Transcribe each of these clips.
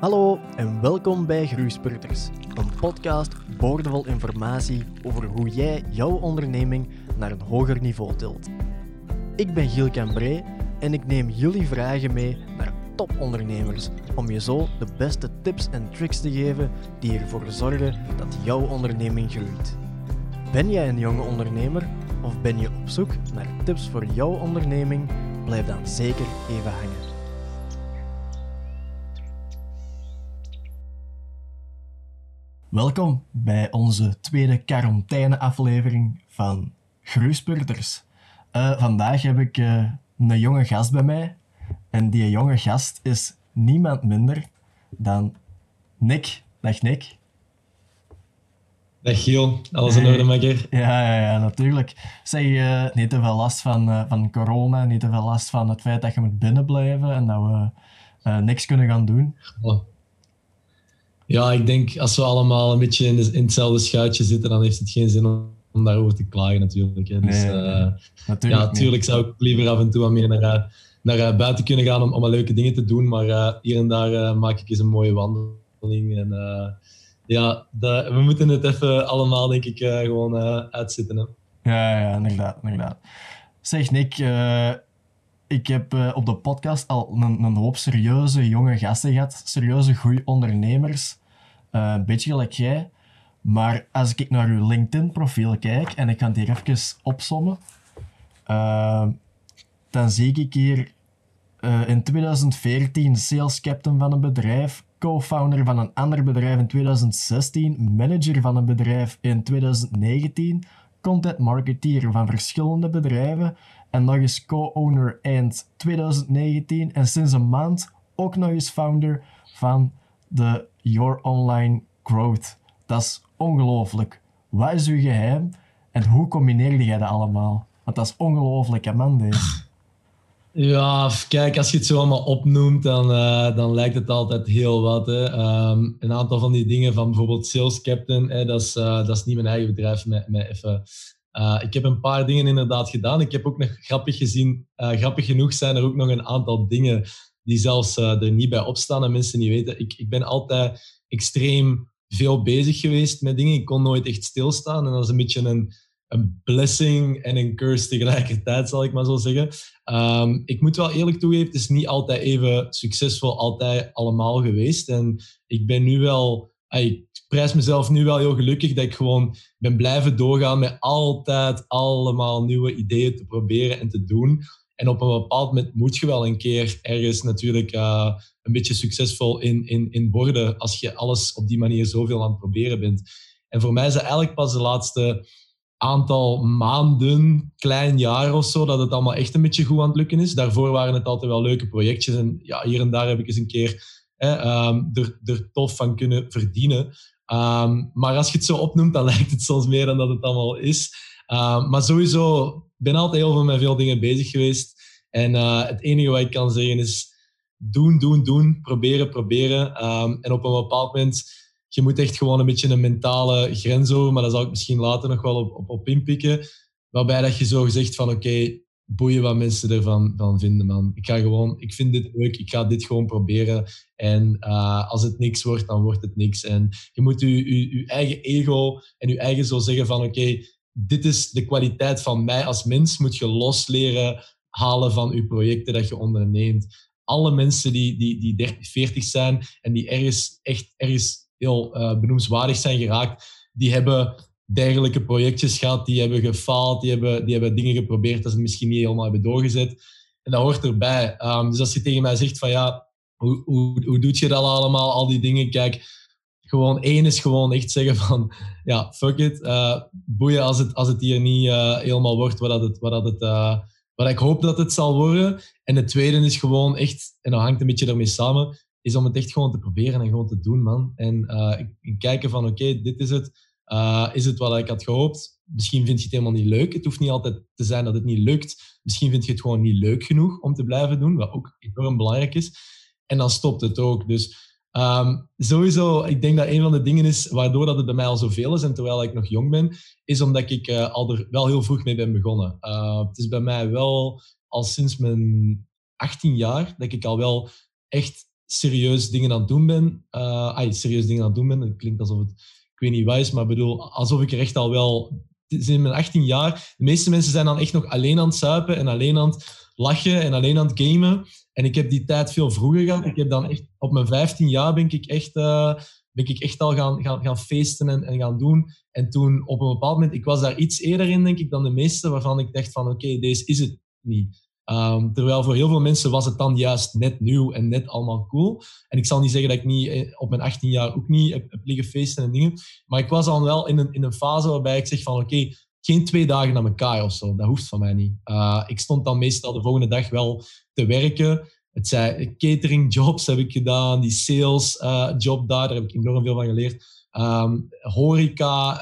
Hallo en welkom bij Groeispurters, een podcast boordevol informatie over hoe jij jouw onderneming naar een hoger niveau tilt. Ik ben Giel Cambré en ik neem jullie vragen mee naar topondernemers om je zo de beste tips en tricks te geven die ervoor zorgen dat jouw onderneming groeit. Ben jij een jonge ondernemer of ben je op zoek naar tips voor jouw onderneming? Blijf dan zeker even hangen. Welkom bij onze tweede quarantaine-aflevering van Groeispurters. Uh, vandaag heb ik uh, een jonge gast bij mij. En die jonge gast is niemand minder dan Nick. Dag Nick. Dag Giel, alles in orde, Makker? Ja, ja, ja, natuurlijk. Zeg, uh, niet te veel last van, van corona, niet te veel last van het feit dat je moet binnenblijven en dat we niks kunnen gaan doen. Oh. Ja, ik denk als we allemaal een beetje in, in, hetzelfde schuitje zitten, dan heeft het geen zin om, om daarover te klagen natuurlijk. Hè. Dus, nee, uh, natuurlijk ja, natuurlijk zou ik liever af en toe wat meer naar, naar uh, buiten kunnen gaan om, om leuke dingen te doen, maar uh, hier en daar maak ik eens een mooie wandeling. En ja, we moeten het even allemaal, denk ik, gewoon uitzitten. Hè. Ja, ja, inderdaad, inderdaad. Zeg Nick, ik heb uh, op de podcast al een, een, hoop serieuze jonge gasten gehad. Serieuze goede ondernemers. Uh, een beetje gelijk jij. Maar als ik naar uw LinkedIn-profiel kijk, en ik ga het hier even opsommen, uh, dan zie ik hier in 2014 sales captain van een bedrijf, co-founder van een ander bedrijf in 2016, manager van een bedrijf in 2019, content marketeer van verschillende bedrijven en nog eens co-owner eind 2019 en sinds een maand ook nog eens founder van de Your Online Growth. Dat is ongelooflijk. Wat is uw geheim en hoe combineerde jij dat allemaal? Want dat is ongelooflijk, hè man, deze. Ja, kijk, als je het zo allemaal opnoemt, dan, uh, dan lijkt het altijd heel wat. Hè. Um, een aantal van die dingen van bijvoorbeeld Sales Captain, hè, dat, is, uh, dat is niet mijn eigen bedrijf, met, even uh, ik heb een paar dingen inderdaad gedaan. Ik heb ook nog grappig gezien, grappig genoeg zijn er ook nog een aantal dingen die zelfs uh, er niet bij opstaan en mensen niet weten. Ik, ik ben altijd extreem veel bezig geweest met dingen. Ik kon nooit echt stilstaan en dat is een beetje een, een blessing en een curse tegelijkertijd, zal ik maar zo zeggen. Um, ik moet wel eerlijk toegeven, het is niet altijd even succesvol, altijd allemaal geweest. En ik ben nu wel ik prijs mezelf nu wel heel gelukkig dat ik gewoon ben blijven doorgaan met altijd allemaal nieuwe ideeën te proberen en te doen. En op een bepaald moment moet je wel een keer ergens natuurlijk uh, een beetje succesvol in, in, in worden als je alles op die manier zoveel aan het proberen bent. En voor mij is het eigenlijk pas de laatste aantal maanden, klein jaar of zo, dat het allemaal echt een beetje goed aan het lukken is. Daarvoor waren het altijd wel leuke projectjes en ja, hier en daar heb ik eens een keer um, er, er tof van kunnen verdienen. Um, maar als je het zo opnoemt, dan lijkt het soms meer dan dat het allemaal is. Um, maar sowieso, ik ben altijd heel veel met veel dingen bezig geweest. En uh, het enige wat ik kan zeggen is doen, doen, doen. Proberen, proberen. en op een bepaald moment, je moet echt gewoon een beetje een mentale grens over. Maar daar zal ik misschien later nog wel op, op, op inpikken. Waarbij dat je zo gezegd van, oké, boeien wat mensen ervan van vinden, man. Ik ga gewoon, ik vind dit leuk, ik ga dit gewoon proberen. En uh, als het niks wordt, dan wordt het niks. En je moet je, je, eigen ego en je eigen zo zeggen van, oké, dit is de kwaliteit van mij als mens, moet je losleren halen van je projecten dat je onderneemt. Alle mensen die, die, die 30, 40 zijn en die ergens echt ergens heel uh, benoemswaardig zijn geraakt, die hebben dergelijke projectjes gehad, die hebben gefaald, die hebben, die hebben dingen geprobeerd dat ze misschien niet helemaal hebben doorgezet. En dat hoort erbij. Um, dus als je tegen mij zegt van ja, hoe, hoe, hoe doe je dat allemaal, al die dingen? Kijk, gewoon één is gewoon echt zeggen van ja, fuck it. Uh, boeien als het, als het hier niet uh, helemaal wordt wat, dat het, wat, uh, wat ik hoop dat het zal worden. En het tweede is gewoon echt, en dat hangt een beetje daarmee samen, is om het echt gewoon te proberen en gewoon te doen, man. En, en kijken van oké, dit is het is het wat ik had gehoopt? Misschien vind je het helemaal niet leuk. Het hoeft niet altijd te zijn dat het niet lukt. Misschien vind je het gewoon niet leuk genoeg om te blijven doen, wat ook enorm belangrijk is. En dan stopt het ook. Dus um, sowieso, ik denk dat een van de dingen is waardoor dat het bij mij al zoveel is en terwijl ik nog jong ben, is omdat ik uh, al er wel heel vroeg mee ben begonnen. Uh, het is bij mij wel al sinds mijn 18 jaar dat ik al wel echt serieus dingen aan het doen ben. Uh, serieus dingen aan het doen ben. Het klinkt alsof het, ik weet niet wat is, maar bedoel, alsof ik er echt al wel, in mijn 18 jaar, de meeste mensen zijn dan echt nog alleen aan het zuipen en alleen aan het lachen en alleen aan het gamen. En ik heb die tijd veel vroeger gehad. Ik heb dan echt, op mijn 15 jaar ben ik echt, uh, ik echt al gaan, gaan, gaan feesten en, gaan doen. En toen op een bepaald moment, ik was daar iets eerder in, denk ik, dan de meesten, waarvan ik dacht van, oké, deze is het niet. Um, terwijl voor heel veel mensen was het dan juist net nieuw en net allemaal cool. En ik zal niet zeggen dat ik niet eh, op mijn 18 jaar ook niet heb, heb liggen feesten en dingen. Maar ik was dan wel in een, in een fase waarbij ik zeg van oké, geen twee dagen naar elkaar of zo. Dat hoeft van mij niet. Uh, ik stond dan meestal de volgende dag wel te werken. Het zijn catering jobs heb ik gedaan, die sales uh, job daar, daar heb ik enorm veel van geleerd. Um, horeca,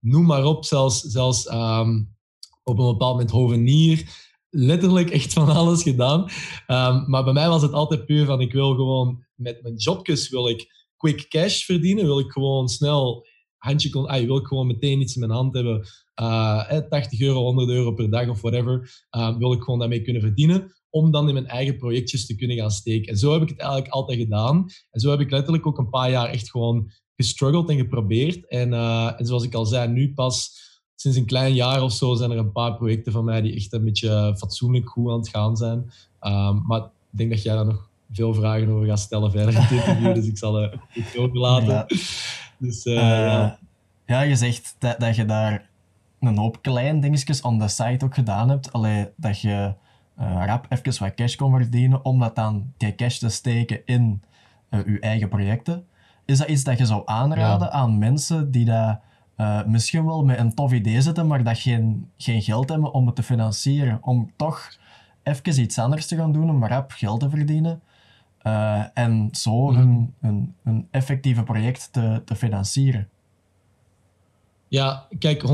noem maar op, zelfs, zelfs um, op een bepaald moment hovenier letterlijk echt van alles gedaan. Um, maar bij mij was het altijd puur van ik wil gewoon met mijn jobjes wil ik quick cash verdienen. Wil ik gewoon snel handje kon, ah, wil ik gewoon meteen iets in mijn hand hebben. Uh, 80 euro, 100 euro per dag of whatever. Uh, wil ik gewoon daarmee kunnen verdienen. Om dan in mijn eigen projectjes te kunnen gaan steken. En zo heb ik het eigenlijk altijd gedaan. En zo heb ik letterlijk ook een paar jaar echt gewoon gestruggeld en geprobeerd. En, uh, en zoals ik al zei, nu pas sinds een klein jaar of zo zijn er een paar projecten van mij die echt een beetje fatsoenlijk goed aan het gaan zijn. Um, maar ik denk dat jij daar nog veel vragen over gaat stellen verder in het interview, dus ik zal het uh, overlaten. Ja. Dus, uh, uh, ja. ja. je zegt dat, dat je daar een hoop kleine dingetjes on the site ook gedaan hebt. Allee, dat je uh, rap even wat cash kon verdienen om dat dan die cash te steken in je eigen projecten. Is dat iets dat je zou aanraden ja. aan mensen die dat uh, misschien wel met een tof idee zitten, maar dat geen, geen geld hebben om het te financieren. Om toch even iets anders te gaan doen, om rap geld te verdienen. Uh, en zo mm. hun, hun, hun, effectieve project te, te financieren. Ja, kijk, 100%.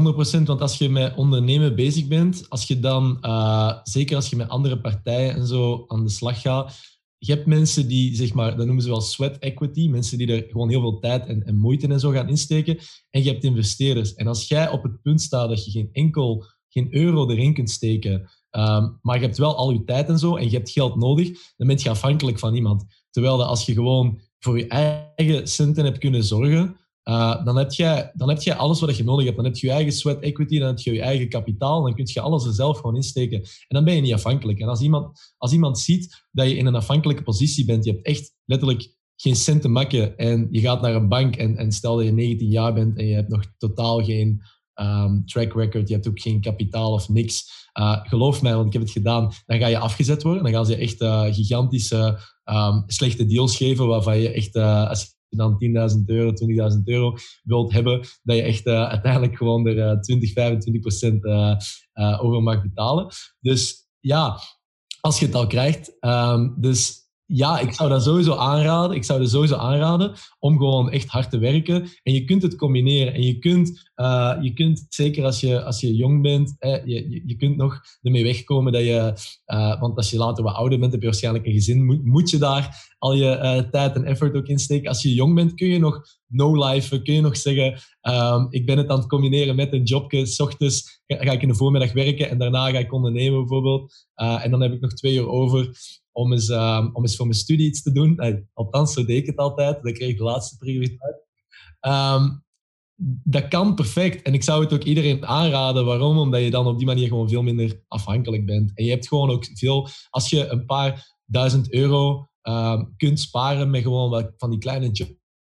Want als je met ondernemen bezig bent, als je dan, uh, zeker als je met andere partijen en zo aan de slag gaat, je hebt mensen die, zeg maar, dat noemen ze wel sweat equity, mensen die er gewoon heel veel tijd en, en, moeite en zo gaan insteken. En je hebt investeerders. En als jij op het punt staat dat je geen enkel, geen euro erin kunt steken, um, maar je hebt wel al je tijd en zo, en je hebt geld nodig, dan ben je afhankelijk van iemand. Terwijl dat als je gewoon voor je eigen centen hebt kunnen zorgen, uh, dan, heb jij, dan heb jij alles wat je nodig hebt. Dan heb je je eigen sweat equity, dan heb je je eigen kapitaal, dan kun je alles er zelf gewoon insteken. En dan ben je niet afhankelijk. En als iemand, als iemand ziet dat je in een afhankelijke positie bent, je hebt echt letterlijk geen cent te makken en je gaat naar een bank en, en stel dat je 19 jaar bent en je hebt nog totaal geen um, track record, je hebt ook geen kapitaal of niks. Uh, geloof mij, want ik heb het gedaan, dan ga je afgezet worden. Dan gaan ze echt uh, gigantische um, slechte deals geven waarvan je echt, uh, als je dan 10.000 euro, 20.000 euro wilt hebben, dat je echt uiteindelijk gewoon er uh, 20, 25 procent over mag betalen. Dus ja, als je het al krijgt. Um, dus ja, ik zou dat sowieso aanraden. Ik zou dat sowieso aanraden om gewoon echt hard te werken. En je kunt het combineren. En je kunt, uh, je kunt zeker als je, als je jong bent, je, je, je, kunt nog ermee wegkomen dat je, uh, want als je later wat ouder bent, heb je waarschijnlijk een gezin, moet, moet je daar al je uh, tijd en effort ook insteken. Als je jong bent, kun je nog no-life, kun je nog zeggen, um, ik ben het aan het combineren met een jobje. S ochtends ga ik in de voormiddag werken en daarna ga ik ondernemen bijvoorbeeld. en dan heb ik nog twee uur over om eens, uh, om eens voor mijn studie iets te doen. Uh, althans, zo deed ik het altijd. Dan kreeg ik de laatste prioriteit. Um, dat kan perfect. En ik zou het ook iedereen aanraden. Waarom? Omdat je dan op die manier gewoon veel minder afhankelijk bent. En je hebt gewoon ook veel... Als je een paar duizend euro uh, kunt sparen met gewoon wat van die kleine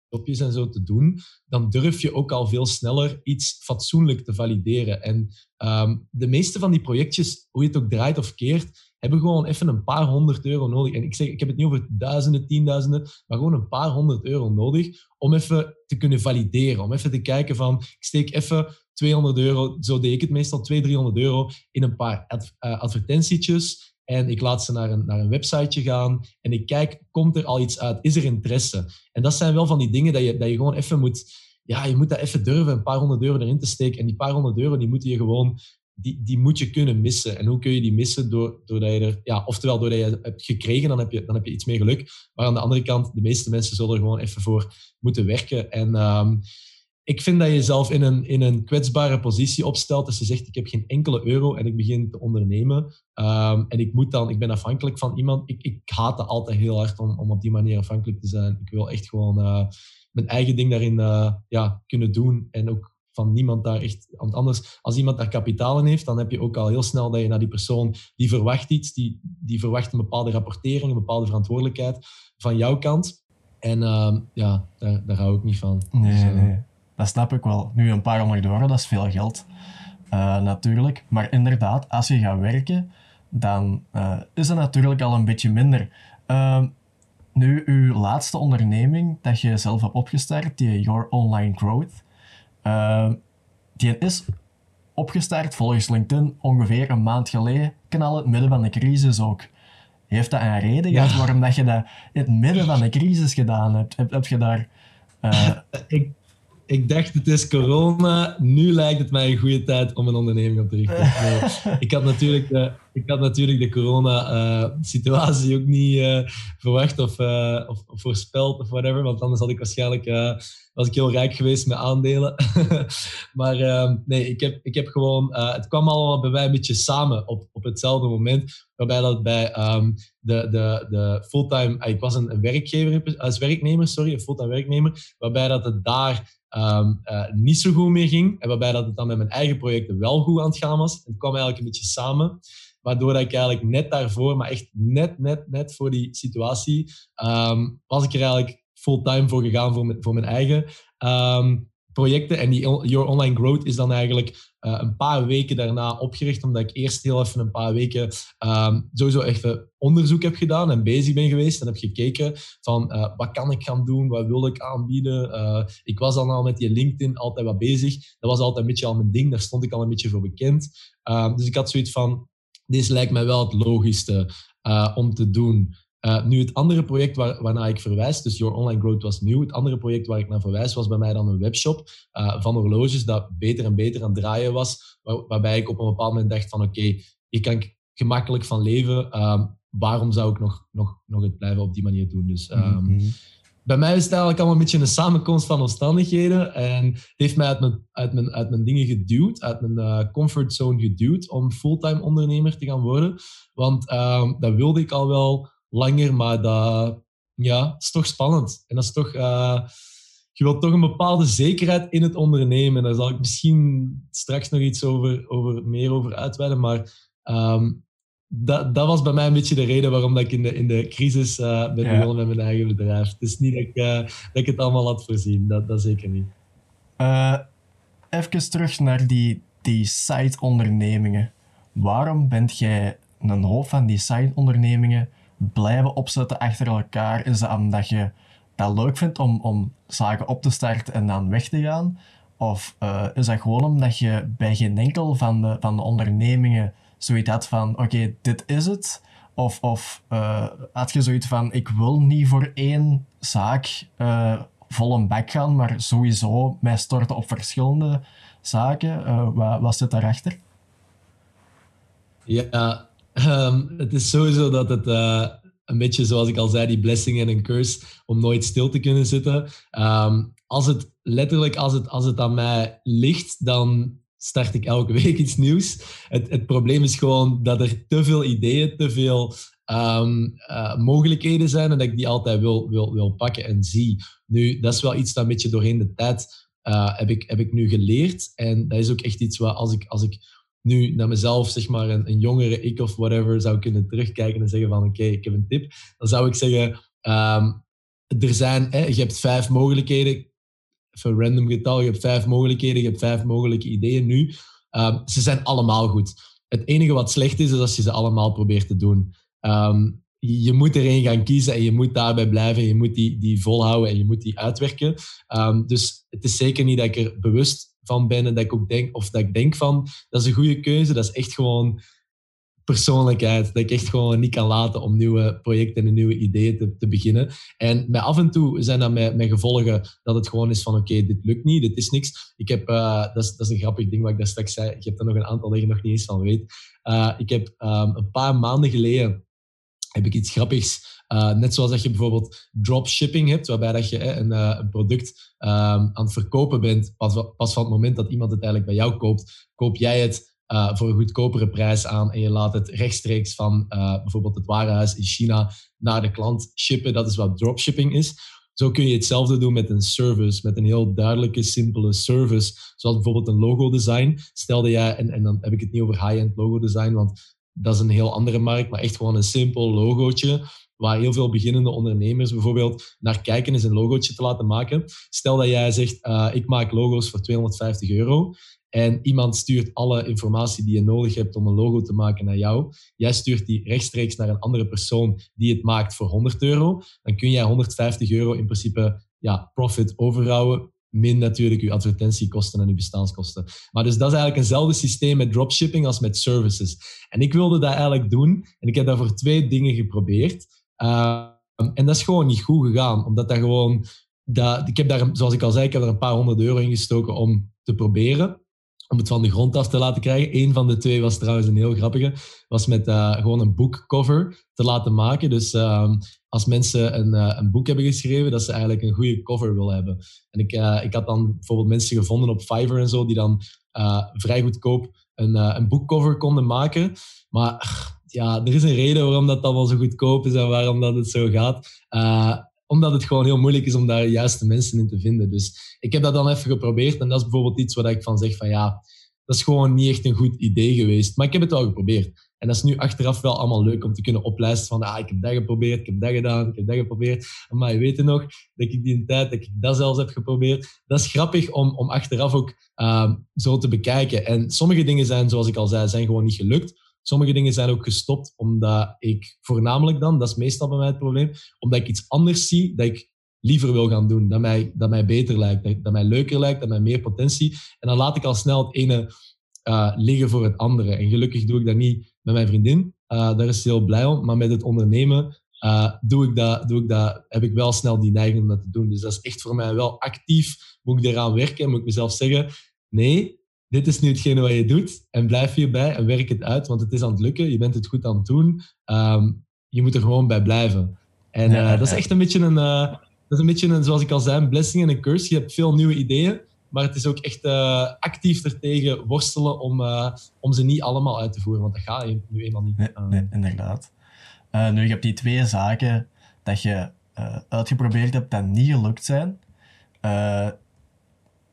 jobjes en zo te doen, dan durf je ook al veel sneller iets fatsoenlijk te valideren. En um, de meeste van die projectjes, hoe je het ook draait of keert, hebben gewoon even een paar honderd euro nodig. En ik zeg, ik heb het niet over duizenden, tienduizenden, maar gewoon een paar honderd euro nodig om even te kunnen valideren. Om even te kijken van, ik steek even 200 euro, zo deed ik het meestal, 200, 300 euro in een paar uh, advertentietjes. En ik laat ze naar een, naar een websiteje gaan en ik kijk, komt er al iets uit? Is er interesse? En dat zijn wel van die dingen dat je, dat je gewoon even moet ja, je moet dat even durven, een paar honderd euro erin te steken. En die paar honderd euro, die moeten je gewoon die, die moet je kunnen missen. En hoe kun je die missen? Door, doordat je er, ja, oftewel doordat je hebt gekregen, dan heb, je, dan heb je iets meer geluk. Maar aan de andere kant, de meeste mensen zullen er gewoon even voor moeten werken. En um, ik vind dat je jezelf in een, in een kwetsbare positie opstelt als je zegt ik heb geen enkele euro en ik begin te ondernemen ehm, en ik moet dan, ik ben afhankelijk van iemand. Ik, ik haat het altijd heel hard om, om op die manier afhankelijk te zijn. Ik wil echt gewoon uh, mijn eigen ding daarin uh, ja, kunnen doen en ook van niemand daar echt... Want anders, als iemand daar kapitaal in heeft, dan heb je ook al heel snel dat je naar die persoon, die verwacht iets, die, die verwacht een bepaalde rapportering, een bepaalde verantwoordelijkheid van jouw kant. En uh, ja, daar, daar hou ik niet van. Nee, dus, uh, nee, dat snap ik wel. Nu, een paar honderd euro, dat is veel geld. Uh, natuurlijk. Maar inderdaad, als je gaat werken, dan uh, is het natuurlijk al een beetje minder. Uh, nu, uw laatste onderneming dat je zelf hebt opgestart, die Your Online Growth, uh, die is opgestart volgens LinkedIn ongeveer een maand geleden, knal het midden van de crisis ook. Heeft dat een reden gehad ja. waarom dat je dat in het midden van de crisis gedaan hebt? Heb, heb je daar... Uh... ik, ik dacht, het is corona. Nu lijkt het mij een goede tijd om een onderneming op te richten. Nee, ik, had natuurlijk de, ik had natuurlijk de corona-situatie ook niet uh, verwacht of, uh, of, of, voorspeld of whatever. Want anders had ik waarschijnlijk was ik heel rijk geweest met aandelen. maar ehm, nee, ik heb, ik heb gewoon... het kwam allemaal bij mij een beetje samen op, op hetzelfde moment. Waarbij dat bij um, de, de, de fulltime... ik was een werkgever, als werknemer, sorry, een fulltime werknemer. Waarbij dat het daar um, uh, niet zo goed meer ging. En waarbij dat het dan met mijn eigen projecten wel goed aan het gaan was. Het kwam eigenlijk een beetje samen. Waardoor ik eigenlijk net daarvoor, maar echt net, net, net voor die situatie, um, was ik er eigenlijk fulltime voor gegaan voor voor mijn eigen um, projecten. En die Your Online Growth is dan eigenlijk uh, een paar weken daarna opgericht, omdat ik eerst heel even een paar weken um, sowieso even onderzoek heb gedaan en bezig ben geweest en heb gekeken van uh, wat kan ik gaan doen, wat wil ik aanbieden. Uh, ik was dan al met die LinkedIn altijd wat bezig. Dat was altijd een beetje al mijn ding, daar stond ik al een beetje voor bekend. Uh, dus ik had zoiets van, deze lijkt mij wel het logischste om te doen. Uh, nu, het andere project waar, waarnaar ik verwijs, dus Your Online Growth was nieuw. Het andere project waar ik naar verwijs was bij mij dan een webshop uh, van horloges dat beter en beter aan het draaien was. Waar, waarbij ik op een bepaald moment dacht van oké, okay, hier kan ik gemakkelijk van leven. Uh, waarom zou ik nog, nog, nog het blijven op die manier doen? Dus um, mm -hmm. bij mij is het eigenlijk allemaal een beetje een samenkomst van omstandigheden. En heeft mij uit mijn, uit mijn, uit mijn dingen geduwd, uit mijn uh, comfortzone geduwd om fulltime ondernemer te gaan worden. Want um, dat wilde ik al wel langer, maar dat ja, is toch spannend. En dat is toch, uh, je wilt toch een bepaalde zekerheid in het ondernemen. Daar zal ik misschien straks nog iets over, over meer over uitweiden, maar um, dat, dat was bij mij een beetje de reden waarom dat ik in de, in de crisis uh, ben begonnen ja. met mijn eigen bedrijf. Het is niet dat ik, uh, dat ik het allemaal had voorzien, dat, dat zeker niet. Uh, even terug naar die, die site-ondernemingen. Waarom bent jij een hoofd van die site-ondernemingen blijven opzetten achter elkaar? Is dat omdat je dat leuk vindt om, om zaken op te starten en dan weg te gaan? Of uh, is dat gewoon omdat je bij geen enkel van de, van de ondernemingen zoiets had van: oké, dit is het? Of, of uh, had je zoiets van: ik wil niet voor één zaak uh, vol een bak gaan, maar sowieso mij storten op verschillende zaken? wat, wat zit daarachter? Ja, Um, het is sowieso dat het uh, een beetje, zoals ik al zei, die blessing en een curse om nooit stil te kunnen zitten. Um, als het letterlijk, als het, als het aan mij ligt, dan start ik elke week iets nieuws. Het, het probleem is gewoon dat er te veel ideeën, te veel um, uh, mogelijkheden zijn en dat ik die altijd wil, wil, wil pakken en zie. Nu, dat is wel iets dat een beetje doorheen de tijd uh, heb, ik, heb ik nu geleerd. En dat is ook echt iets wat als ik, als ik nu naar mezelf, zeg maar, een, jongere ik of whatever, zou kunnen terugkijken en zeggen van oké, ik heb een tip. Dan zou ik zeggen, um, er zijn, hè, je hebt vijf mogelijkheden, even een random getal, je hebt vijf mogelijkheden, je hebt vijf mogelijke ideeën nu. Um, ze zijn allemaal goed. Het enige wat slecht is, is als je ze allemaal probeert te doen. Um, je moet er één gaan kiezen en je moet daarbij blijven. Je moet die, die volhouden en je moet die uitwerken. Dus het is zeker niet dat ik er bewust ben en dat ik ook denk, of dat ik denk van, dat is een goede keuze. Dat is echt gewoon persoonlijkheid. Dat ik echt gewoon niet kan laten om nieuwe projecten en nieuwe ideeën te, te beginnen. En met af en toe zijn dat met, met gevolgen dat het gewoon is van oké, dit lukt niet, dit is niks. Ik heb, uh, dat, is, dat is een grappig ding wat ik daar straks zei. Ik heb er nog een aantal dat je nog niet eens van weet. Uh, ik heb um, een paar maanden geleden heb ik iets grappigs. Uh, net zoals dat je bijvoorbeeld dropshipping hebt, waarbij dat je een, uh, een, product um, aan het verkopen bent, pas, pas, van het moment dat iemand het eigenlijk bij jou koopt, koop jij het uh, voor een goedkopere prijs aan en je laat het rechtstreeks van bijvoorbeeld het warenhuis in China naar de klant shippen. Dat is wat dropshipping is. Zo kun je hetzelfde doen met een service, met een heel duidelijke, simpele service, zoals bijvoorbeeld een logo design. Stel dat jij, en, en dan heb ik het niet over high-end logo design, want dat is een heel andere markt, maar echt gewoon een simpel logootje waar heel veel beginnende ondernemers bijvoorbeeld naar kijken is een logootje te laten maken. Stel dat jij zegt, uh, ik maak logo's voor 250 euro en iemand stuurt alle informatie die je nodig hebt om een logo te maken naar jou. Jij stuurt die rechtstreeks naar een andere persoon die het maakt voor 100 euro. Dan kun jij 150 euro in principe ja, profit overhouden min natuurlijk je advertentiekosten en je bestaanskosten. Maar dus dat is eigenlijk eenzelfde systeem met dropshipping als met services. En ik wilde dat eigenlijk doen en ik heb daarvoor twee dingen geprobeerd. Uh, en dat is gewoon niet goed gegaan, omdat dat gewoon... Dat, ik heb daar, zoals ik al zei, ik heb er een paar honderd euro in gestoken om te proberen om het van de grond af te laten krijgen. Eén van de twee was trouwens een heel grappige. Was met uh, gewoon een boekcover te laten maken. Dus uh, als mensen een, uh, een, boek hebben geschreven, dat ze eigenlijk een goede cover willen hebben. En ik, uh, ik had dan bijvoorbeeld mensen gevonden op Fiverr en zo, die dan vrij goedkoop een, een boekcover konden maken. Maar ja, er is een reden waarom dat allemaal zo goedkoop is en waarom dat het zo gaat omdat het gewoon heel moeilijk is om daar de juiste mensen in te vinden. Dus ik heb dat dan even geprobeerd. En dat is bijvoorbeeld iets waar ik van zeg van ja, dat is gewoon niet echt een goed idee geweest. Maar ik heb het wel geprobeerd. En dat is nu achteraf wel allemaal leuk om te kunnen oplijsten van ah, ik heb dat geprobeerd, ik heb dat gedaan, ik heb dat geprobeerd. Maar je weet nog dat ik die tijd dat ik dat zelfs heb geprobeerd. Dat is grappig om, om achteraf ook uh, zo te bekijken. En sommige dingen zijn, zoals ik al zei, zijn gewoon niet gelukt. Sommige dingen zijn ook gestopt omdat ik voornamelijk dan, dat is meestal bij mij het probleem, omdat ik iets anders zie dat ik liever wil gaan doen. Dat mij, dat mij beter lijkt, dat, mij leuker lijkt, dat mij meer potentie. En dan laat ik al snel het ene uh, liggen voor het andere. En gelukkig doe ik dat niet met mijn vriendin. Uh, daar is ze heel blij om. Maar met het ondernemen uh, doe ik dat, doe ik dat, heb ik wel snel die neiging om dat te doen. Dus dat is echt voor mij wel actief. Moet ik eraan werken? Moet ik mezelf zeggen, nee, dit is nu hetgene wat je doet en blijf hierbij en werk het uit, want het is aan het lukken, je bent het goed aan het doen. Um, je moet er gewoon bij blijven. En uh, dat is echt een beetje een, uh, dat is een beetje een, zoals ik al zei, een blessing en een curse. Je hebt veel nieuwe ideeën, maar het is ook echt uh, actief ertegen worstelen om, om ze niet allemaal uit te voeren, want dat gaat nu eenmaal niet. Nee, nee inderdaad. nu, je hebt die twee zaken dat je uitgeprobeerd hebt dat niet gelukt zijn.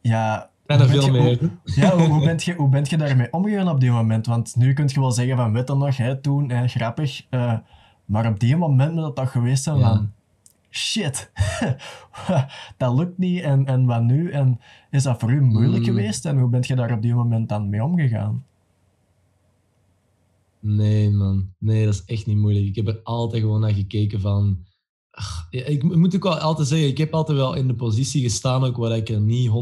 ja, er veel meer. ja, hoe, hoe, bent je, hoe bent je daarmee omgegaan op die moment? Want nu kun je wel zeggen van, weet dan nog, hè, toen, hè, grappig. Uh, maar op die moment moet dat toch geweest zijn van, shit, dat lukt niet en, en wat nu? En is dat voor u moeilijk mm. geweest? En hoe bent je daar op die moment dan mee omgegaan? Nee, man. Nee, dat is echt niet moeilijk. Ik heb er altijd gewoon naar gekeken van ik moet ook wel altijd zeggen, ik heb altijd wel in de positie gestaan ook waar ik er niet 100%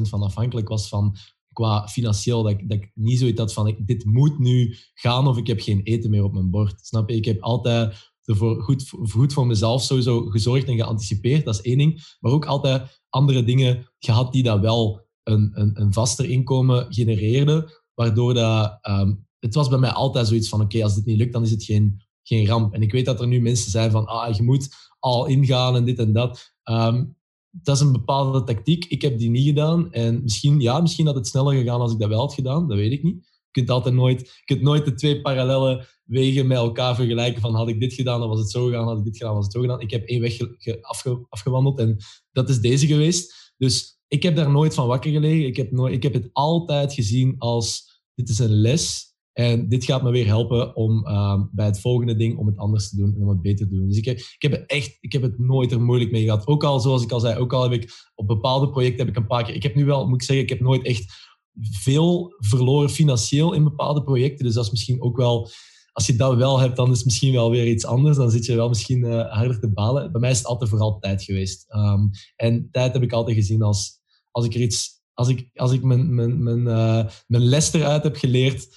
van afhankelijk was van qua financieel, dat ik, dat ik niet zoiets had van dit moet nu gaan of ik heb geen eten meer op mijn bord. Snap je? Ik heb altijd ervoor goed, goed voor mezelf sowieso gezorgd en geanticipeerd, dat is één ding. Maar ook altijd andere dingen gehad die dat wel een, een, een vaster inkomen genereerden, waardoor dat... Um, het was bij mij altijd zoiets van, oké, als dit niet lukt, dan is het geen, geen ramp. En ik weet dat er nu mensen zijn van, ah, je moet al ingaan en dit en dat. Ehm, dat is een bepaalde tactiek. Ik heb die niet gedaan. En misschien, ja, misschien had het sneller gegaan als ik dat wel had gedaan. Dat weet ik niet. Je kunt altijd nooit, je kunt nooit de twee parallele wegen met elkaar vergelijken. Van had ik dit gedaan, dan was het zo gegaan. Had ik dit gedaan, was het zo gedaan. Ik heb één weg afge, afgewandeld en dat is deze geweest. Dus ik heb daar nooit van wakker gelegen. Ik heb, nooit, ik heb het altijd gezien als dit is een les en dit gaat me weer helpen om uh, bij het volgende ding om het anders te doen en om het beter te doen. Dus ik heb, ik heb, het echt, ik heb het nooit er moeilijk mee gehad. Ook al, zoals ik al zei, ook al heb ik op bepaalde projecten heb ik een paar keer... Ik heb nu wel, moet ik zeggen, ik heb nooit echt veel verloren financieel in bepaalde projecten. Dus dat is misschien ook wel... Als je dat wel hebt, dan is het misschien wel weer iets anders. Dan zit je wel misschien uh, harder te balen. Bij mij is het altijd vooral tijd geweest. Um, en tijd heb ik altijd gezien als... Als ik er iets... Als ik, als ik mijn, mijn, mijn, uh, mijn les eruit heb geleerd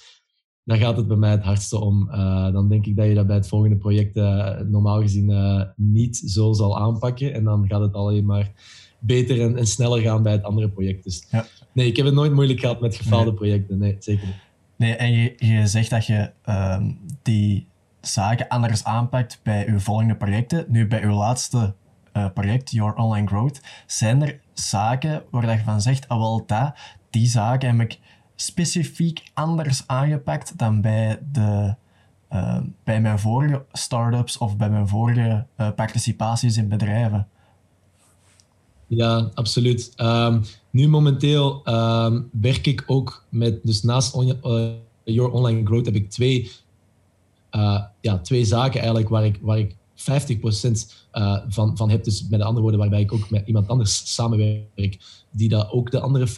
daar gaat het bij mij het hardste om. Uh, dan denk ik dat je dat bij het volgende project uh, normaal gezien uh, niet zo zal aanpakken. En dan gaat het alleen maar beter en, en sneller gaan bij het andere project. Dus ja. nee, ik heb het nooit moeilijk gehad met gefaalde projecten. Nee, zeker niet. Nee, en je, je zegt dat je ehm, die zaken anders aanpakt bij uw volgende projecten. Nu, bij uw laatste project, Your Online Growth, zijn er zaken waar je van zegt, ah wel, dat, die zaken heb ik specifiek anders aangepakt dan bij, de, uh, bij mijn vorige start-ups of bij mijn vorige uh, participaties in bedrijven? Ja, absoluut. Um, nu momenteel um, werk ik ook met, dus naast uh, Your Online Growth heb ik twee, ja, twee zaken eigenlijk waar ik, waar ik 50% uh, van, van heb. Dus met andere woorden, waarbij ik ook met iemand anders samenwerk die dat ook de andere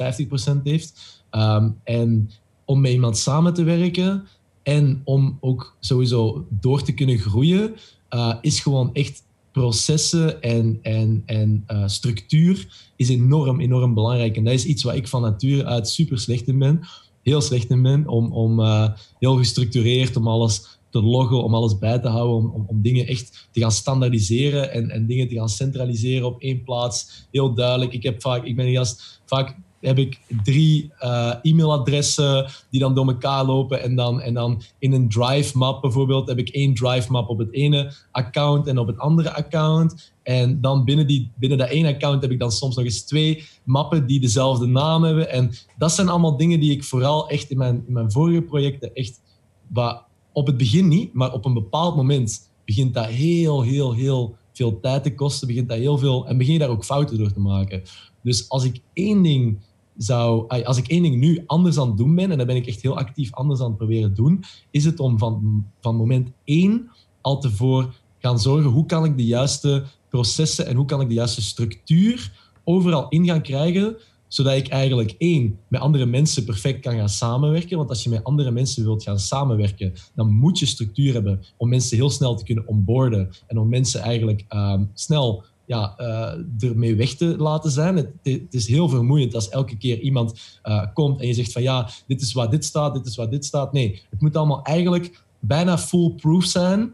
50% heeft. Um, en om met iemand samen te werken en om ook sowieso door te kunnen groeien, uh, is gewoon echt processen en, en, en uh, structuur is enorm, enorm belangrijk. En dat is iets waar ik van nature uit super slecht in ben. Heel slecht in ben om, om uh, heel gestructureerd, om alles te loggen, om alles bij te houden, om, om, dingen echt te gaan standaardiseren en, en dingen te gaan centraliseren op één plaats. Heel duidelijk. Ik, heb vaak, ik ben gast, vaak heb ik drie uh, e-mailadressen die dan door elkaar lopen. En dan, en dan in een drive map bijvoorbeeld heb ik één drive map op het ene account en op het andere account. En dan binnen, die, binnen dat ene account heb ik dan soms nog eens twee mappen die dezelfde naam hebben. En dat zijn allemaal dingen die ik vooral echt in mijn, in mijn vorige projecten echt... Op het begin niet, maar op een bepaald moment begint dat heel, heel, heel veel tijd te kosten. Begint dat heel veel, en begin je daar ook fouten door te maken. Dus als ik één ding zou, als ik één ding nu anders aan het doen ben, en dat ben ik echt heel actief anders aan het proberen doen, is het om van, van moment één al te voor gaan zorgen hoe kan ik de juiste processen en hoe kan ik de juiste structuur overal in gaan krijgen, zodat ik eigenlijk één, met andere mensen perfect kan gaan samenwerken. Want als je met andere mensen wilt gaan samenwerken, dan moet je structuur hebben om mensen heel snel te kunnen onboarden en om mensen eigenlijk um, snel ja, uh, ermee weg te laten zijn. Het, is heel vermoeiend als elke keer iemand uh, komt en je zegt van ja, dit is waar dit staat, dit is waar dit staat. Nee, het moet allemaal eigenlijk bijna foolproof zijn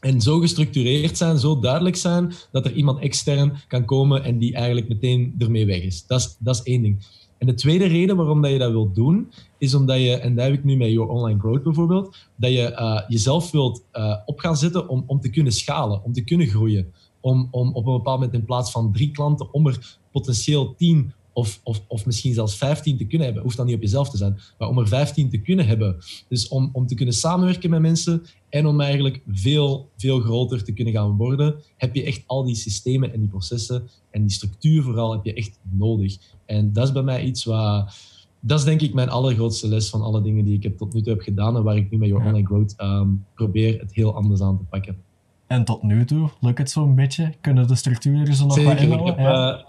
en zo gestructureerd zijn, zo duidelijk zijn, dat er iemand extern kan komen en die eigenlijk meteen ermee weg is. Dat is, dat is één ding. En de tweede reden waarom dat je dat wilt doen, is omdat je, en dat heb ik nu met Your Online Growth bijvoorbeeld, dat je uh, jezelf wilt uh, op gaan zetten om, om te kunnen schalen, om te kunnen groeien om, om op een bepaald moment in plaats van drie klanten, om er potentieel tien of, of, of misschien zelfs 15 te kunnen hebben. Hoeft dan niet op jezelf te zijn, maar om er 15 te kunnen hebben. Dus om, om te kunnen samenwerken met mensen en om eigenlijk veel, veel groter te kunnen gaan worden, heb je echt al die systemen en die processen en die structuur vooral heb je echt nodig. En dat is bij mij iets waar. Dat is denk ik mijn allergrootste les van alle dingen die ik heb tot nu toe heb gedaan en waar ik nu met Your Online Growth um, probeer het heel anders aan te pakken. En tot nu toe lukt het zo'n beetje? Kunnen de structuren zo nog Zeker, wat inhouden? Ik heb, ja. uh,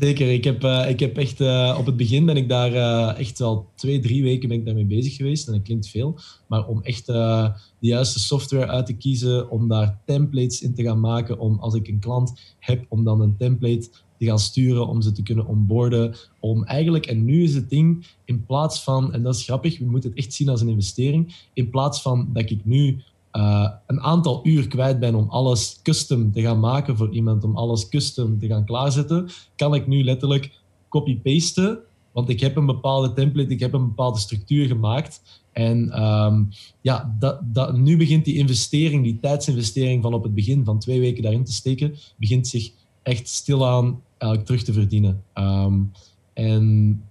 zeker. Ik heb, uh, ik heb echt... Uh, op het begin ben ik daar echt al twee, drie weken ben ik daarmee bezig geweest. En dat klinkt veel. Maar om echt de juiste software uit te kiezen, om daar templates in te gaan maken, om als ik een klant heb, om dan een template te gaan sturen, om ze te kunnen onboarden. Om eigenlijk, en nu is het ding, in plaats van, en dat is grappig, we moeten het echt zien als een investering, in plaats van dat ik nu uh, een aantal uur kwijt ben om alles custom te gaan maken voor iemand, om alles custom te gaan klaarzetten, kan ik nu letterlijk copy-pasten. Want ik heb een bepaalde template, ik heb een bepaalde structuur gemaakt. En um, ja, dat, dat, nu begint die investering, die tijdsinvestering van op het begin van twee weken daarin te steken, begint zich echt stilaan eigenlijk terug te verdienen. Um, en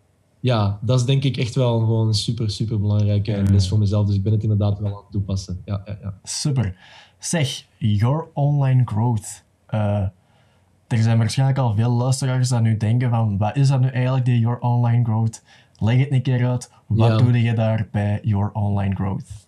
ja, dat is denk ik echt wel gewoon een super, super belangrijke les voor mezelf. Dus ik ben het inderdaad wel aan het toepassen. Ja, ja, ja. Super. Zeg, your online growth. Uh, er zijn waarschijnlijk al veel luisteraars die nu denken van, wat is dat nu eigenlijk, die your online growth? Leg het een keer uit. Wat ja. doe je daar bij your online growth?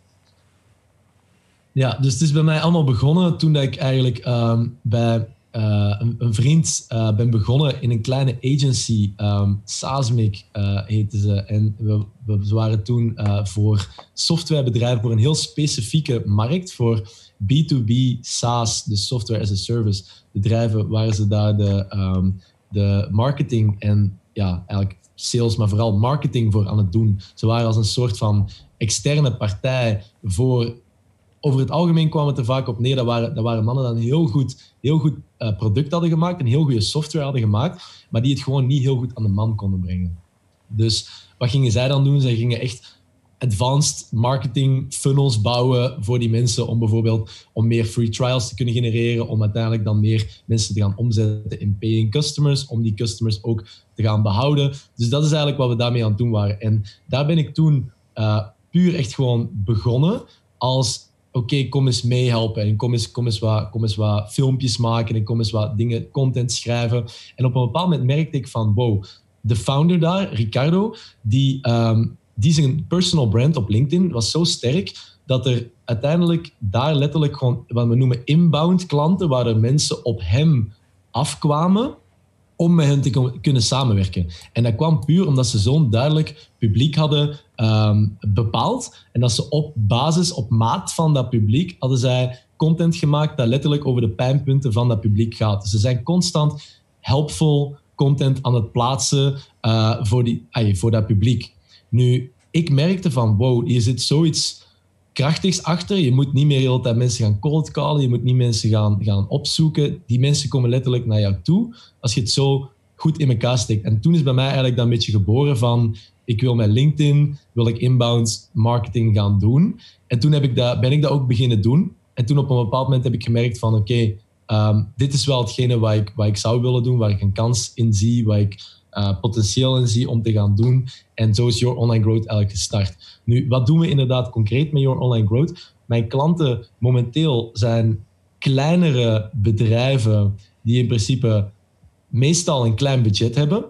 Ja, dus het is bij mij allemaal begonnen toen ik eigenlijk um, bij uh, een, vriend uh, ben begonnen in een kleine agency, um, Sasmic uh, heette ze. En we, we waren toen voor softwarebedrijven, voor een heel specifieke markt, voor B2B SaaS, de software as a service bedrijven, waren ze daar de, um, de marketing en ja, eigenlijk sales, maar vooral marketing voor aan het doen. Ze waren als een soort van externe partij voor over het algemeen kwam het er vaak op neer dat waren, dat waren mannen die een heel goed, heel goed uh, product hadden gemaakt, een heel goede software hadden gemaakt, maar die het gewoon niet heel goed aan de man konden brengen. Dus wat gingen zij dan doen? Zij gingen echt advanced marketing funnels bouwen voor die mensen om bijvoorbeeld om meer free trials te kunnen genereren, om uiteindelijk dan meer mensen te gaan omzetten in paying customers, om die customers ook te gaan behouden. Dus dat is eigenlijk wat we daarmee aan het doen waren. En daar ben ik toen uh, puur echt gewoon begonnen als oké, kom eens meehelpen en kom eens, kom, eens wat, kom eens wat filmpjes maken en kom eens wat dingen, content schrijven. En op een bepaald moment merkte ik van, wow, de founder daar, Ricardo, die, um, die zijn personal brand op LinkedIn was zo sterk dat er uiteindelijk daar letterlijk gewoon wat we noemen inbound klanten, waar er mensen op hem afkwamen om met hen te kunnen samenwerken. En dat kwam puur omdat ze zo'n duidelijk publiek hadden um, bepaald. En dat ze op basis, op maat van dat publiek, hadden zij content gemaakt dat letterlijk over de pijnpunten van dat publiek gaat. Ze zijn constant helpful content aan het plaatsen uh, voor, die, voor dat publiek. Nu, ik merkte van, wow, hier zit zoiets krachtigs achter. Je moet niet meer de hele tijd mensen gaan cold callen. Je moet niet mensen gaan, gaan opzoeken. Die mensen komen letterlijk naar jou toe als je het zo goed in elkaar steekt. En toen is bij mij eigenlijk dat een beetje geboren van ik wil met LinkedIn, wil ik inbound marketing gaan doen. En toen heb ik dat, ben ik dat ook beginnen doen. En toen op een bepaald moment heb ik gemerkt van oké, ehm, dit is wel hetgene wat ik, wat ik zou willen doen, waar ik een kans in zie, waar ik uh, potentieel in zie om te gaan doen. En zo is Your Online Growth eigenlijk gestart. Nu, wat doen we inderdaad concreet met Your Online Growth? Mijn klanten momenteel zijn kleinere bedrijven die in principe meestal een klein budget hebben.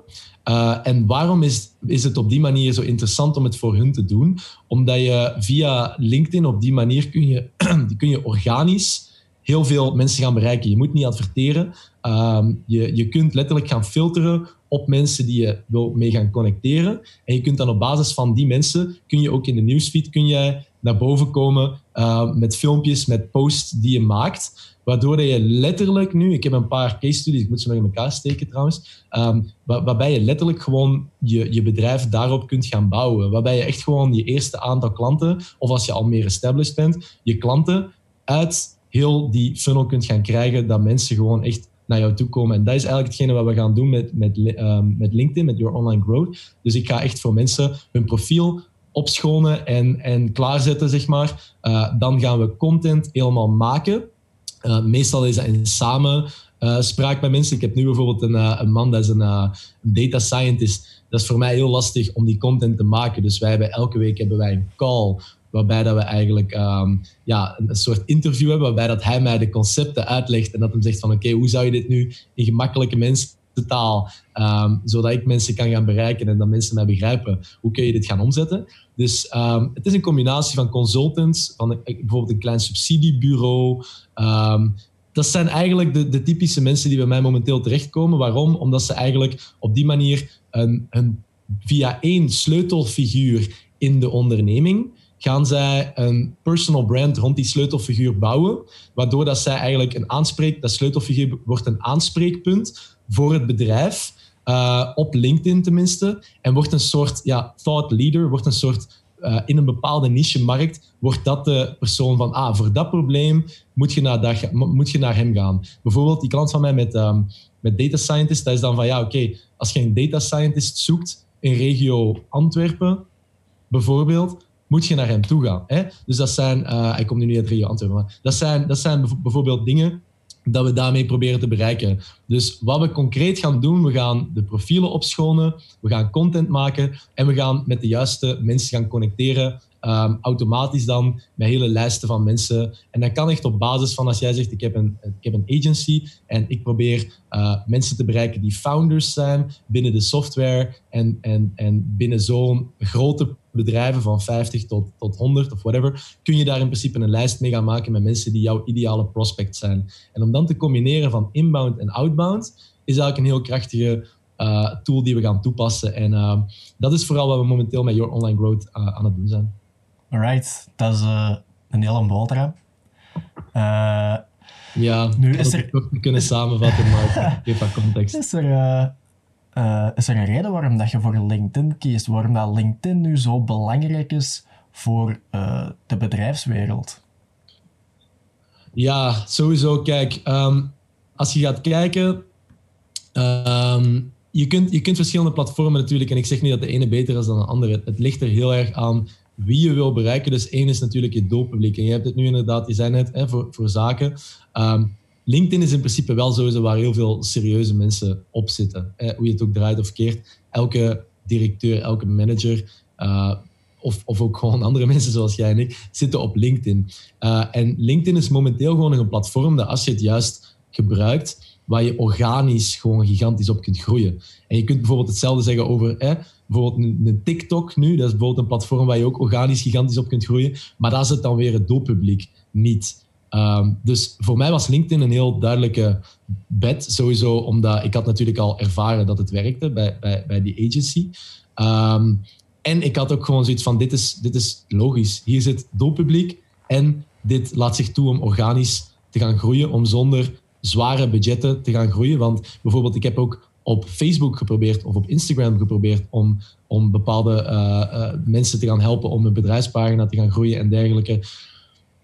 Uh, en waarom is, is het op die manier zo interessant om het voor hun te doen? Omdat je via LinkedIn op die manier kun je, kun je organisch heel veel mensen gaan bereiken. Je moet niet adverteren. Uh, je, je kunt letterlijk gaan filteren op mensen die je wil mee gaan connecteren. En je kunt dan op basis van die mensen, kun je ook in de nieuwsfeed kun jij naar boven komen uh, met filmpjes, met posts die je maakt. Waardoor je letterlijk nu, ik heb een paar case studies, ik moet ze nog in elkaar steken trouwens, um, waarbij je letterlijk gewoon je, je bedrijf daarop kunt gaan bouwen. Waarbij je echt gewoon je eerste aantal klanten, of als je al meer established bent, je klanten uit heel die funnel kunt gaan krijgen, dat mensen gewoon echt naar jou toe komen. En dat is eigenlijk hetgene wat we gaan doen met, met, um, met LinkedIn, met Your Online Growth. Dus ik ga echt voor mensen hun profiel opschonen en, en klaarzetten, zeg maar. Uh, dan gaan we content helemaal maken. Uh, meestal is dat in samenspraak uh, met mensen. Ik heb nu bijvoorbeeld een, uh, een man, dat is een, een, data scientist. Dat is voor mij heel lastig om die content te maken. Dus wij hebben elke week hebben wij een call waarbij dat we eigenlijk um, ja, een, soort interview hebben, waarbij dat hij mij de concepten uitlegt en dat hem zegt van oké, hoe zou je dit nu in gemakkelijke mensentaal, um, zodat ik mensen kan gaan bereiken en dat mensen mij begrijpen, hoe kun je dit gaan omzetten? Dus um, het is een combinatie van consultants, van een, bijvoorbeeld een klein subsidiebureau, dat zijn eigenlijk de, de, typische mensen die bij mij momenteel terechtkomen. Waarom? Omdat ze eigenlijk op die manier een, een, via één sleutelfiguur in de onderneming gaan zij een personal brand rond die sleutelfiguur bouwen, waardoor dat zij eigenlijk een aanspreek, dat sleutelfiguur wordt een aanspreekpunt voor het bedrijf, uh, op LinkedIn tenminste, en wordt een soort ja, thought leader, wordt een soort uh, in een bepaalde niche-markt, wordt dat de persoon van, ah, voor dat probleem moet je naar, dat, moet je naar hem gaan. Bijvoorbeeld die klant van mij met, um, met data scientist, dat is dan van, ja, oké, als je een data scientist zoekt in regio Antwerpen, bijvoorbeeld, moet je naar hem toe gaan. Hè? Dus dat zijn, uh, hij komt nu niet uit regio Antwerpen, maar dat zijn, dat zijn bijvoorbeeld dingen dat we daarmee proberen te bereiken. Dus wat we concreet gaan doen, we gaan de profielen opschonen, we gaan content maken en we gaan met de juiste mensen gaan connecteren um, automatisch dan met hele lijsten van mensen. En dat kan echt op basis van als jij zegt, ik heb een, ik heb een agency en ik probeer uh, mensen te bereiken die founders zijn binnen de software en, en, en binnen zo'n grote bedrijven van 50 tot, tot 100 of whatever, kun je daar in principe een lijst mee gaan maken met mensen die jouw ideale prospect zijn. En om dan te combineren van inbound en outbound, is eigenlijk een heel krachtige uh, tool die we gaan toepassen. En uh, dat is vooral wat we momenteel met Your Online Growth uh, aan het doen zijn. Alright, dat is een hele boterham. Ja, nu is er kunnen samenvatten, maar geef wat context. Is er, uh, is er een reden waarom dat je voor LinkedIn kiest? Waarom dat LinkedIn nu zo belangrijk is voor de bedrijfswereld? Ja, sowieso. Kijk, um, als je gaat kijken, um, je, kunt, je kunt verschillende platformen natuurlijk, en ik zeg niet dat de ene beter is dan de andere. Het ligt er heel erg aan wie je wil bereiken. Dus één is natuurlijk je doelpubliek. En je hebt het nu inderdaad, je zei net, hè, voor, voor zaken. Ehm, LinkedIn is in principe wel sowieso waar heel veel serieuze mensen op zitten. Hè, hoe je het ook draait of keert. Elke directeur, elke manager, uh, of, of ook gewoon andere mensen zoals jij en ik, zitten op LinkedIn. Uh, en LinkedIn is momenteel gewoon een platform dat als je het juist gebruikt, waar je organisch gewoon gigantisch op kunt groeien. En je kunt bijvoorbeeld hetzelfde zeggen over bijvoorbeeld een, TikTok nu. Dat is bijvoorbeeld een platform waar je ook organisch gigantisch op kunt groeien. Maar daar zit dan weer het doelpubliek niet. Um, dus voor mij was LinkedIn een heel duidelijke bet. Sowieso omdat ik had natuurlijk al ervaren dat het werkte bij, bij, bij die agency. Um, en ik had ook gewoon zoiets van, dit is, dit is logisch. Hier zit doelpubliek en dit laat zich toe om organisch te gaan groeien, om zonder zware budgetten te gaan groeien. Want bijvoorbeeld, ik heb ook op Facebook geprobeerd of op Instagram geprobeerd om, om bepaalde uh, uh, mensen te gaan helpen om een bedrijfspagina te gaan groeien en dergelijke.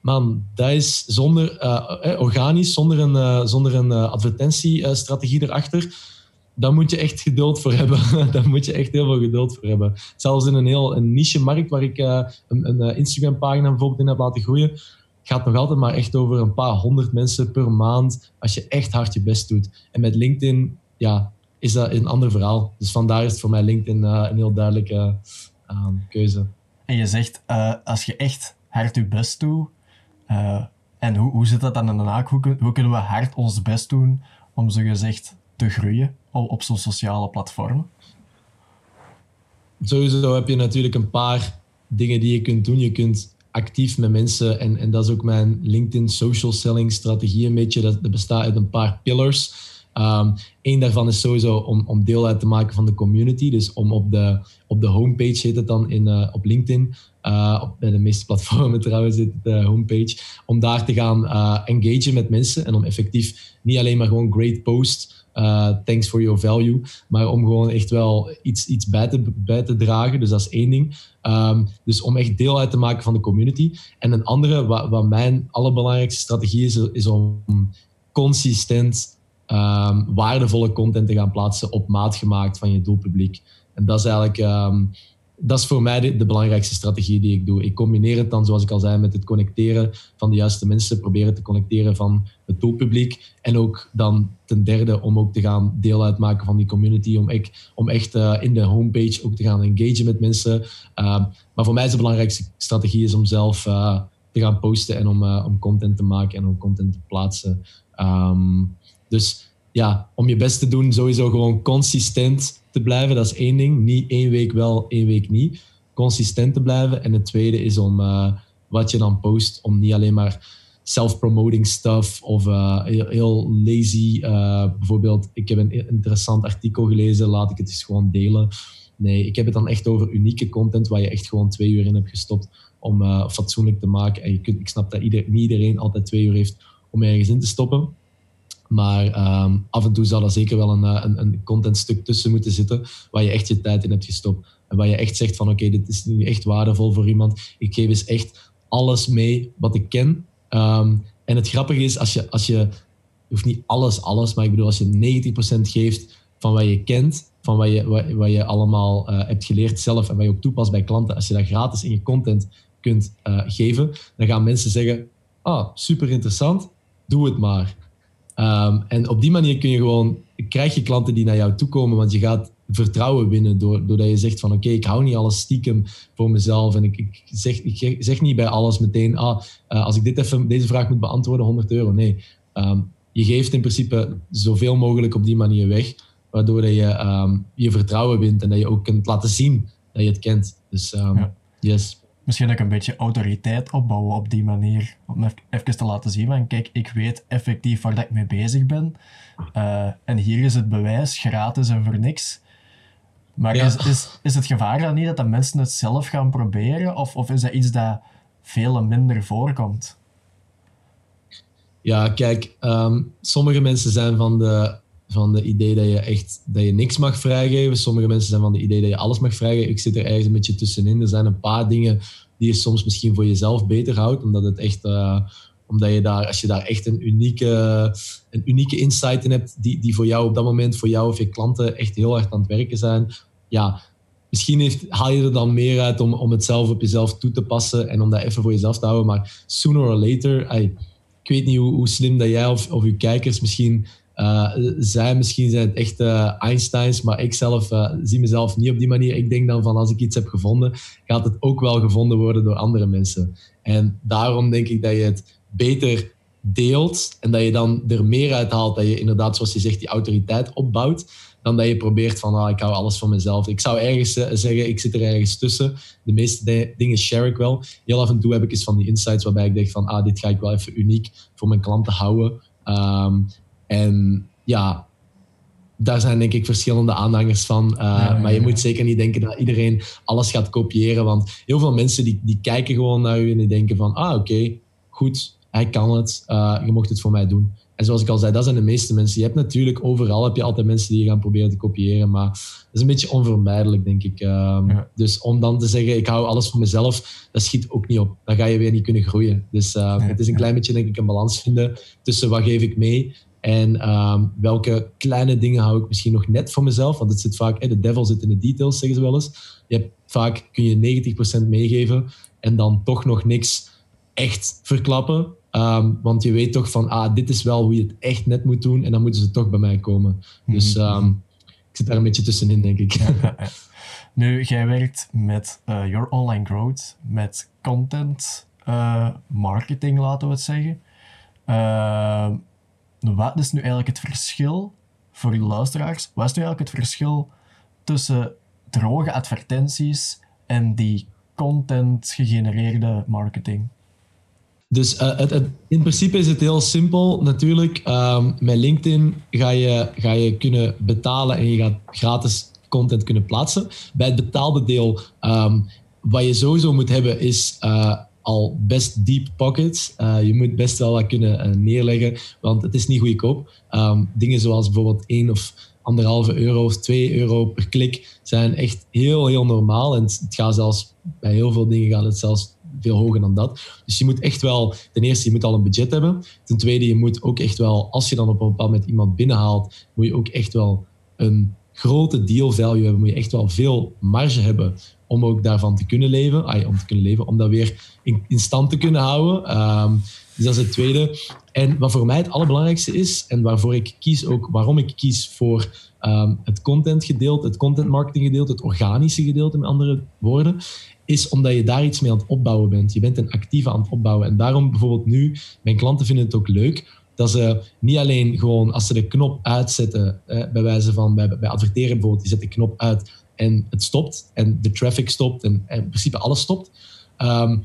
Man, dat is zonder, uh, organisch, zonder een, zonder een advertentiestrategie erachter daar moet je echt geduld voor hebben. daar moet je echt heel veel geduld voor hebben. Zelfs in een heel een niche-markt waar ik een, een eh, Instagram-pagina bijvoorbeeld in heb laten groeien, gaat nog altijd maar echt over een paar honderd mensen per maand als je echt hard je best doet. En met LinkedIn ja, is dat een ander verhaal. Dus vandaar is het voor mij LinkedIn een heel duidelijke keuze. En je zegt, als je echt hard je best doet, en hoe, hoe zit dat dan in de? Hoe, kunnen we hard ons best doen om zo gezegd te groeien? op zo'n sociale platform? Sowieso heb je natuurlijk een paar dingen die je kunt doen. Je kunt actief met mensen, en, en dat is ook mijn LinkedIn social selling strategie een beetje. Dat, bestaat uit een paar pillars. Um, Eén daarvan is sowieso om, om deel uit te maken van de community. Dus om op de, op de homepage, heet het dan in, uh, op LinkedIn, op, bij de meeste platformen trouwens zit de homepage, om daar te gaan uh, engagen met mensen en om effectief niet alleen maar gewoon great post thanks for your value. Maar om gewoon echt wel iets, iets bij, te, bij te dragen. Dus dat is één ding. Um, dus om echt deel uit te maken van de community. En een andere, wat, wat mijn allerbelangrijkste strategie is, is om consistent um, waardevolle content te gaan plaatsen op maat gemaakt van je doelpubliek. En dat is eigenlijk um, dat is voor mij de, belangrijkste strategie die ik doe. Ik combineer het dan, zoals ik al zei, met het connecteren van de juiste mensen, proberen te connecteren van het doelpubliek. En ook dan ten derde om ook te gaan deel uitmaken van die community, om, ik, om echt uh, in de homepage ook te gaan engagen met mensen. Uh, maar voor mij is de belangrijkste strategie is om zelf uh, te gaan posten en om, om content te maken en om content te plaatsen. Um, dus ja, om je best te doen, sowieso gewoon consistent te blijven. Dat is één ding. Niet één week wel, één week niet. Consistent te blijven. En het tweede is om uh, wat je dan post, om niet alleen maar self-promoting stuff of uh, heel, lazy. Uh, bijvoorbeeld, ik heb een interessant artikel gelezen, laat ik het eens gewoon delen. Nee, ik heb het dan echt over unieke content waar je echt gewoon twee uur in hebt gestopt om fatsoenlijk te maken. En ik snap dat niet iedereen altijd twee uur heeft om ergens in te stoppen. Maar um, af en toe zal er zeker wel een, een, een contentstuk tussen moeten zitten waar je echt je tijd in hebt gestopt. En waar je echt zegt van oké, dit is nu echt waardevol voor iemand. Ik geef eens echt alles mee wat ik ken. Um, en het grappige is, als je, als je, hoeft niet alles, alles, maar ik bedoel, als je 90% geeft van wat je kent, van wat je, wat, je allemaal uh, hebt geleerd zelf en wat je ook toepast bij klanten, als je dat gratis in je content kunt uh, geven, dan gaan mensen zeggen, ah, super interessant, doe het maar. Um, en op die manier kun je gewoon, krijg je klanten die naar jou toe komen, want je gaat vertrouwen winnen door, doordat je zegt van oké, okay, ik hou niet alles stiekem voor mezelf en ik, ik, zeg, ik zeg niet bij alles meteen, ah, uh, als ik dit even, deze vraag moet beantwoorden, 100 euro. Nee, um, je geeft in principe zoveel mogelijk op die manier weg, waardoor dat je um, je vertrouwen wint en dat je ook kunt laten zien dat je het kent. Dus ja. yes misschien ook een beetje autoriteit opbouwen op die manier. Om even te laten zien van, kijk, ik weet effectief waar ik mee bezig ben. Uh, en hier is het bewijs, gratis en voor niks. Maar is, is, is het gevaar dan niet dat de mensen het zelf gaan proberen? Of, of is dat iets dat veel minder voorkomt? Ja, kijk, um, sommige mensen zijn van de, van de idee dat je echt dat je niks mag vrijgeven. Sommige mensen zijn van de idee dat je alles mag vrijgeven. Ik zit er ergens een beetje tussenin. Er zijn een paar dingen die je soms misschien voor jezelf beter houdt, omdat het echt uh, omdat je daar, als je daar echt een unieke, een unieke insight in hebt, die, die voor jou op dat moment, voor jou of je klanten echt heel hard aan het werken zijn, ja, misschien heeft, haal je er dan meer uit om, om het zelf op jezelf toe te passen en om dat even voor jezelf te houden. Maar sooner or later, ik weet niet hoe, slim dat jij of, of uw kijkers misschien uh, zijn. Misschien zijn het echt Einsteins, maar ik zelf uh, zie mezelf niet op die manier. Ik denk dan van als ik iets heb gevonden, gaat het ook wel gevonden worden door andere mensen. En daarom denk ik dat je het beter deelt en dat je dan er meer uit haalt, dat je inderdaad, zoals je zegt, die autoriteit opbouwt, dan dat je probeert van, ah, ik hou alles voor mezelf. Ik zou ergens eh, zeggen, ik zit er ergens tussen. De meeste dingen share ik wel. Heel af en toe heb ik eens van die insights waarbij ik denk van, ah, dit ga ik wel even uniek voor mijn klanten houden. Ehm, en ja, daar zijn denk ik verschillende aanhangers van. Uh, maar je moet zeker niet denken dat iedereen alles gaat kopiëren. Want heel veel mensen die, die kijken gewoon naar u en die denken van, ah oké, goed, hij kan het, uh, je mocht het voor mij doen. En zoals ik al zei, dat zijn de meeste mensen. Je hebt natuurlijk overal heb je altijd mensen die je gaan proberen te kopiëren, maar dat is een beetje onvermijdelijk, denk ik. Uh, Dus om dan te zeggen, ik hou alles voor mezelf, dat schiet ook niet op. Dan ga je weer niet kunnen groeien. Dus uh, het is een klein beetje, denk ik, een balans vinden tussen wat geef ik mee en ehm, welke kleine dingen hou ik misschien nog net voor mezelf? Want het zit vaak, de devil zit in de details, zeggen ze wel eens. Je hebt, vaak kun je 90% meegeven en dan toch nog niks echt verklappen. Ehm, want je weet toch van, ah, dit is wel hoe je het echt net moet doen. En dan moeten ze toch bij mij komen. Dus mhm. ehm, ik zit daar een beetje tussenin, denk ik. nu, jij werkt met uh, Your Online Growth, met content uh, marketing, laten we het zeggen. Uh, wat is nu eigenlijk het verschil voor de luisteraars? Wat is nu eigenlijk het verschil tussen droge advertenties en die content gegenereerde marketing? Dus uh, het, in principe is het heel simpel. Natuurlijk, um, met LinkedIn ga je, ga je kunnen betalen en je gaat gratis content kunnen plaatsen. Bij het betaalde deel, um, wat je sowieso moet hebben, is uh, al best deep pockets. Uh, je moet best wel wat kunnen neerleggen, want het is niet goedkoop. Um, dingen zoals bijvoorbeeld 1 of anderhalve euro of 2 euro per klik zijn echt heel, heel normaal. En het gaat zelfs, bij heel veel dingen gaat het zelfs veel hoger dan dat. Dus je moet echt wel, ten eerste, je moet al een budget hebben. Ten tweede, je moet ook echt wel, als je dan op een bepaald moment iemand binnenhaalt, moet je ook echt wel een grote deal value hebben. Moet je echt wel veel marge hebben om ook daarvan te kunnen leven. Om te kunnen leven, om dat weer in, stand te kunnen houden. Um, dus dat is het tweede. En wat voor mij het allerbelangrijkste is, en waarvoor ik kies ook, waarom ik kies voor um, het content gedeelte, het content marketing gedeelte, het organische gedeelte, met andere woorden, is omdat je daar iets mee aan het opbouwen bent. Je bent een actieve aan het opbouwen. En daarom bijvoorbeeld nu, mijn klanten vinden het ook leuk dat ze niet alleen gewoon als ze de knop uitzetten, eh, bij wijze van bij, bij adverteren bijvoorbeeld, die zet de knop uit en het stopt en de traffic stopt en, in principe alles stopt. Um,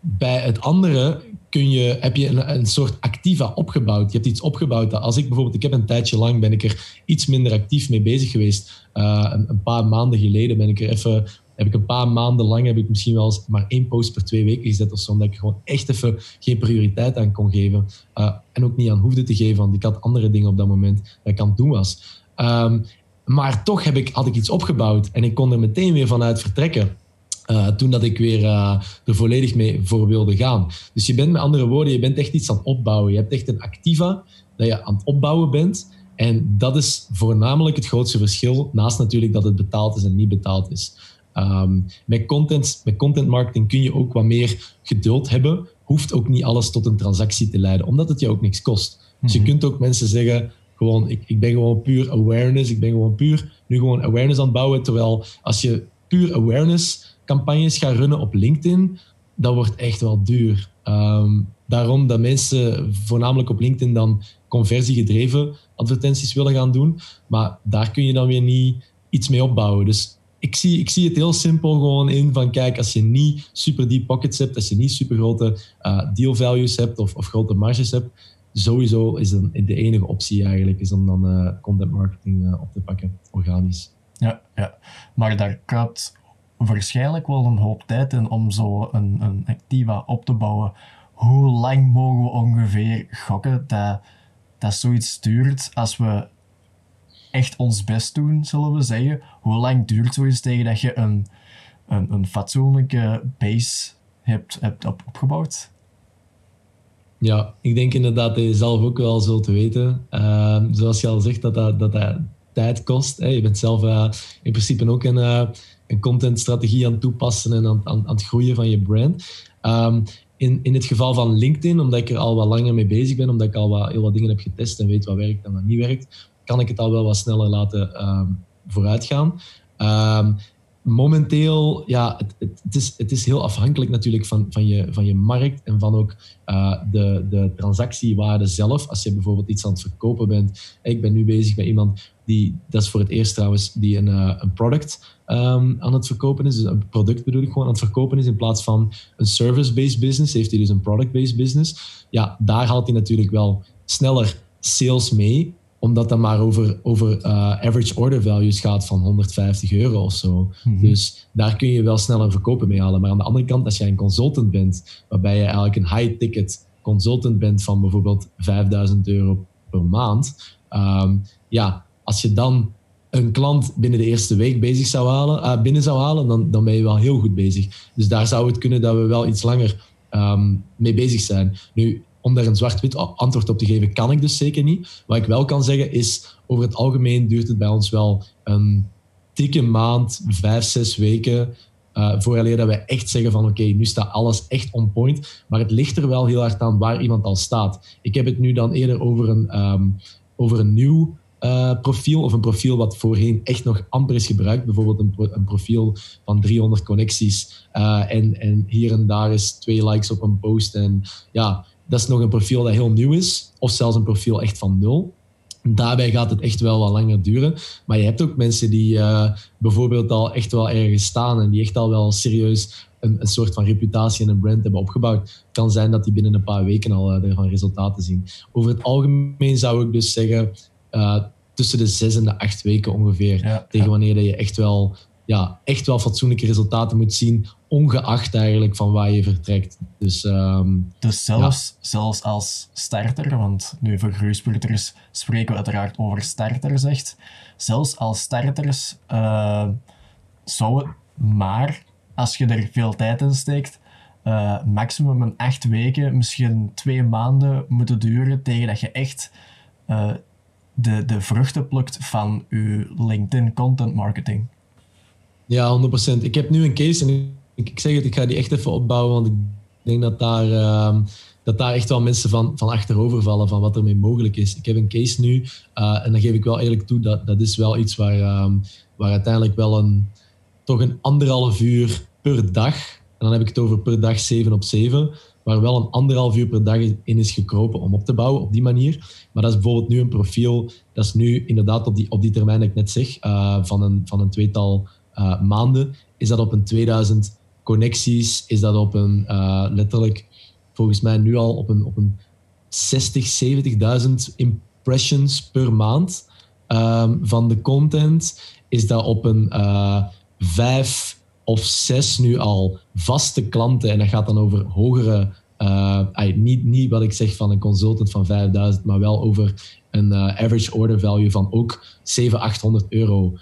bij het andere kun je, heb je een, een, soort activa opgebouwd. Je hebt iets opgebouwd. Dat als ik bijvoorbeeld, ik heb een tijdje lang ben ik er iets minder actief mee bezig geweest. Uh, een, paar maanden geleden ben ik er even heb ik een paar maanden lang heb ik misschien wel eens maar één post per twee weken gezet of zo, omdat ik gewoon echt even geen prioriteit aan kon geven. Uh, en ook niet aan hoefde te geven, want ik had andere dingen op dat moment dat ik aan het doen was. Um, maar toch heb ik, had ik iets opgebouwd en ik kon er meteen weer vanuit vertrekken. Uh, toen dat ik weer uh, er volledig mee voor wilde gaan. Dus je bent met andere woorden, je bent echt iets aan het opbouwen. Je hebt echt een activa dat je aan het opbouwen bent. En dat is voornamelijk het grootste verschil, naast natuurlijk dat het betaald is en niet betaald is. Um, met, content, met content marketing kun je ook wat meer geduld hebben. Hoeft ook niet alles tot een transactie te leiden, omdat het je ook niks kost. Dus je mhm. kunt ook mensen zeggen, gewoon, ik, ik ben gewoon puur awareness, ik ben gewoon puur nu gewoon awareness aan het bouwen. Terwijl als je puur awareness campagnes gaat runnen op LinkedIn, dat wordt echt wel duur. Um, daarom dat mensen voornamelijk op LinkedIn dan conversiegedreven advertenties willen gaan doen. Maar daar kun je dan weer niet iets mee opbouwen. Dus ik zie, ik zie het heel simpel gewoon in van kijk, als je niet super deep pockets hebt, als je niet super grote uh, deal values hebt of, of grote marges hebt, sowieso is de enige optie eigenlijk is om dan uh, content marketing uh, op te pakken, organisch. Ja, ja, maar daar gaat waarschijnlijk wel een hoop tijd in om zo een, een Activa op te bouwen. Hoe lang mogen we ongeveer gokken dat, dat zoiets duurt als we echt ons best doen, zullen we zeggen. Hoe lang duurt zoiets tegen dat je een, een, een fatsoenlijke base hebt, hebt op, opgebouwd? Ja, ik denk inderdaad dat je zelf ook wel zult weten. Uh, zoals je al zegt, dat dat, dat, dat tijd kost. Je bent zelf uh, in principe ook een, uh, een contentstrategie aan het toepassen en aan, aan, het groeien van je brand. Ehm, in, in het geval van LinkedIn, omdat ik er al wat langer mee bezig ben, omdat ik al wat, heel wat dingen heb getest en weet wat werkt en wat niet werkt, kan ik het al wel wat sneller laten um, vooruitgaan. Um, momenteel, ja, het, het, is, het is heel afhankelijk natuurlijk van, van, je, van je markt en van ook uh, de, de transactiewaarde zelf. Als je bijvoorbeeld iets aan het verkopen bent. Ik ben nu bezig met iemand die, dat is voor het eerst trouwens, die een, uh, een product um, aan het verkopen is. Dus een product bedoel ik gewoon aan het verkopen is in plaats van een service-based business. Heeft hij dus een product-based business. Ja, daar haalt hij natuurlijk wel sneller sales mee omdat dat maar over, over uh, average order values gaat van 150 euro of zo. Mm -hmm. Dus daar kun je wel sneller verkopen mee halen. Maar aan de andere kant, als jij een consultant bent, waarbij je eigenlijk een high-ticket consultant bent van bijvoorbeeld 5000 euro per maand, um, ja, als je dan een klant binnen de eerste week bezig zou halen, uh, binnen zou halen, dan, dan ben je wel heel goed bezig. Dus daar zou het kunnen dat we wel iets langer um, mee bezig zijn. Nu, om daar een zwart-wit antwoord op te geven, kan ik dus zeker niet. Wat ik wel kan zeggen is, over het algemeen duurt het bij ons wel een dikke maand, vijf, zes weken, uh, vooraleer dat wij echt zeggen van oké, nu staat alles echt on point. Maar het ligt er wel heel hard aan waar iemand al staat. Ik heb het nu dan eerder over een, um, over een nieuw uh, profiel of een profiel wat voorheen echt nog amper is gebruikt. Bijvoorbeeld een, pro een profiel van 300 connecties uh, en, en hier en daar is twee likes op een post. En ja, dat is nog een profiel dat heel nieuw is, of zelfs een profiel echt van nul. Daarbij gaat het echt wel wat langer duren. Maar je hebt ook mensen die uh, bijvoorbeeld al echt wel ergens staan en die echt al wel serieus een, een, soort van reputatie en een brand hebben opgebouwd. Het kan zijn dat die binnen een paar weken al uh, ervan resultaten zien. Over het algemeen zou ik dus zeggen uh, tussen de zes en de acht weken ongeveer. Ja, tegen ja. wanneer je echt wel, ja, echt wel fatsoenlijke resultaten moet zien ongeacht eigenlijk van waar je vertrekt. Dus, um, dus zelfs, ja. zelfs als starter, want nu voor groeispurters spreken we uiteraard over starters echt. Zelfs als starters uh, zou het maar, als je er veel tijd in steekt, uh, maximum een acht weken, misschien twee maanden moeten duren tegen dat je echt uh, de, de vruchten plukt van je LinkedIn content marketing. Ja, 100%. Ik heb nu een case en ik, zeg het, ik ga die echt even opbouwen, want ik denk dat daar, uh, dat daar echt wel mensen van, van achterover vallen van wat ermee mogelijk is. Ik heb een case nu uh, en dan geef ik wel eerlijk toe, dat, dat is wel iets waar, um, waar uiteindelijk wel een, toch een anderhalf uur per dag, en dan heb ik het over per dag 7 op 7, waar wel een anderhalf uur per dag in is gekropen om op te bouwen op die manier. Maar dat is bijvoorbeeld nu een profiel, dat is nu inderdaad op die, op die termijn dat ik net zeg, uh, van, een, van een tweetal uh, maanden, is dat op een 2000 connecties is dat op een uh, letterlijk, volgens mij nu al op een, op een 60, 70.000 impressions per maand um, van de content. Is dat op een uh, vijf of zes nu al vaste klanten. En dat gaat dan over hogere, uh, niet, niet wat ik zeg van een consultant van 5000, maar wel over een average order value van ook 700, 800 euro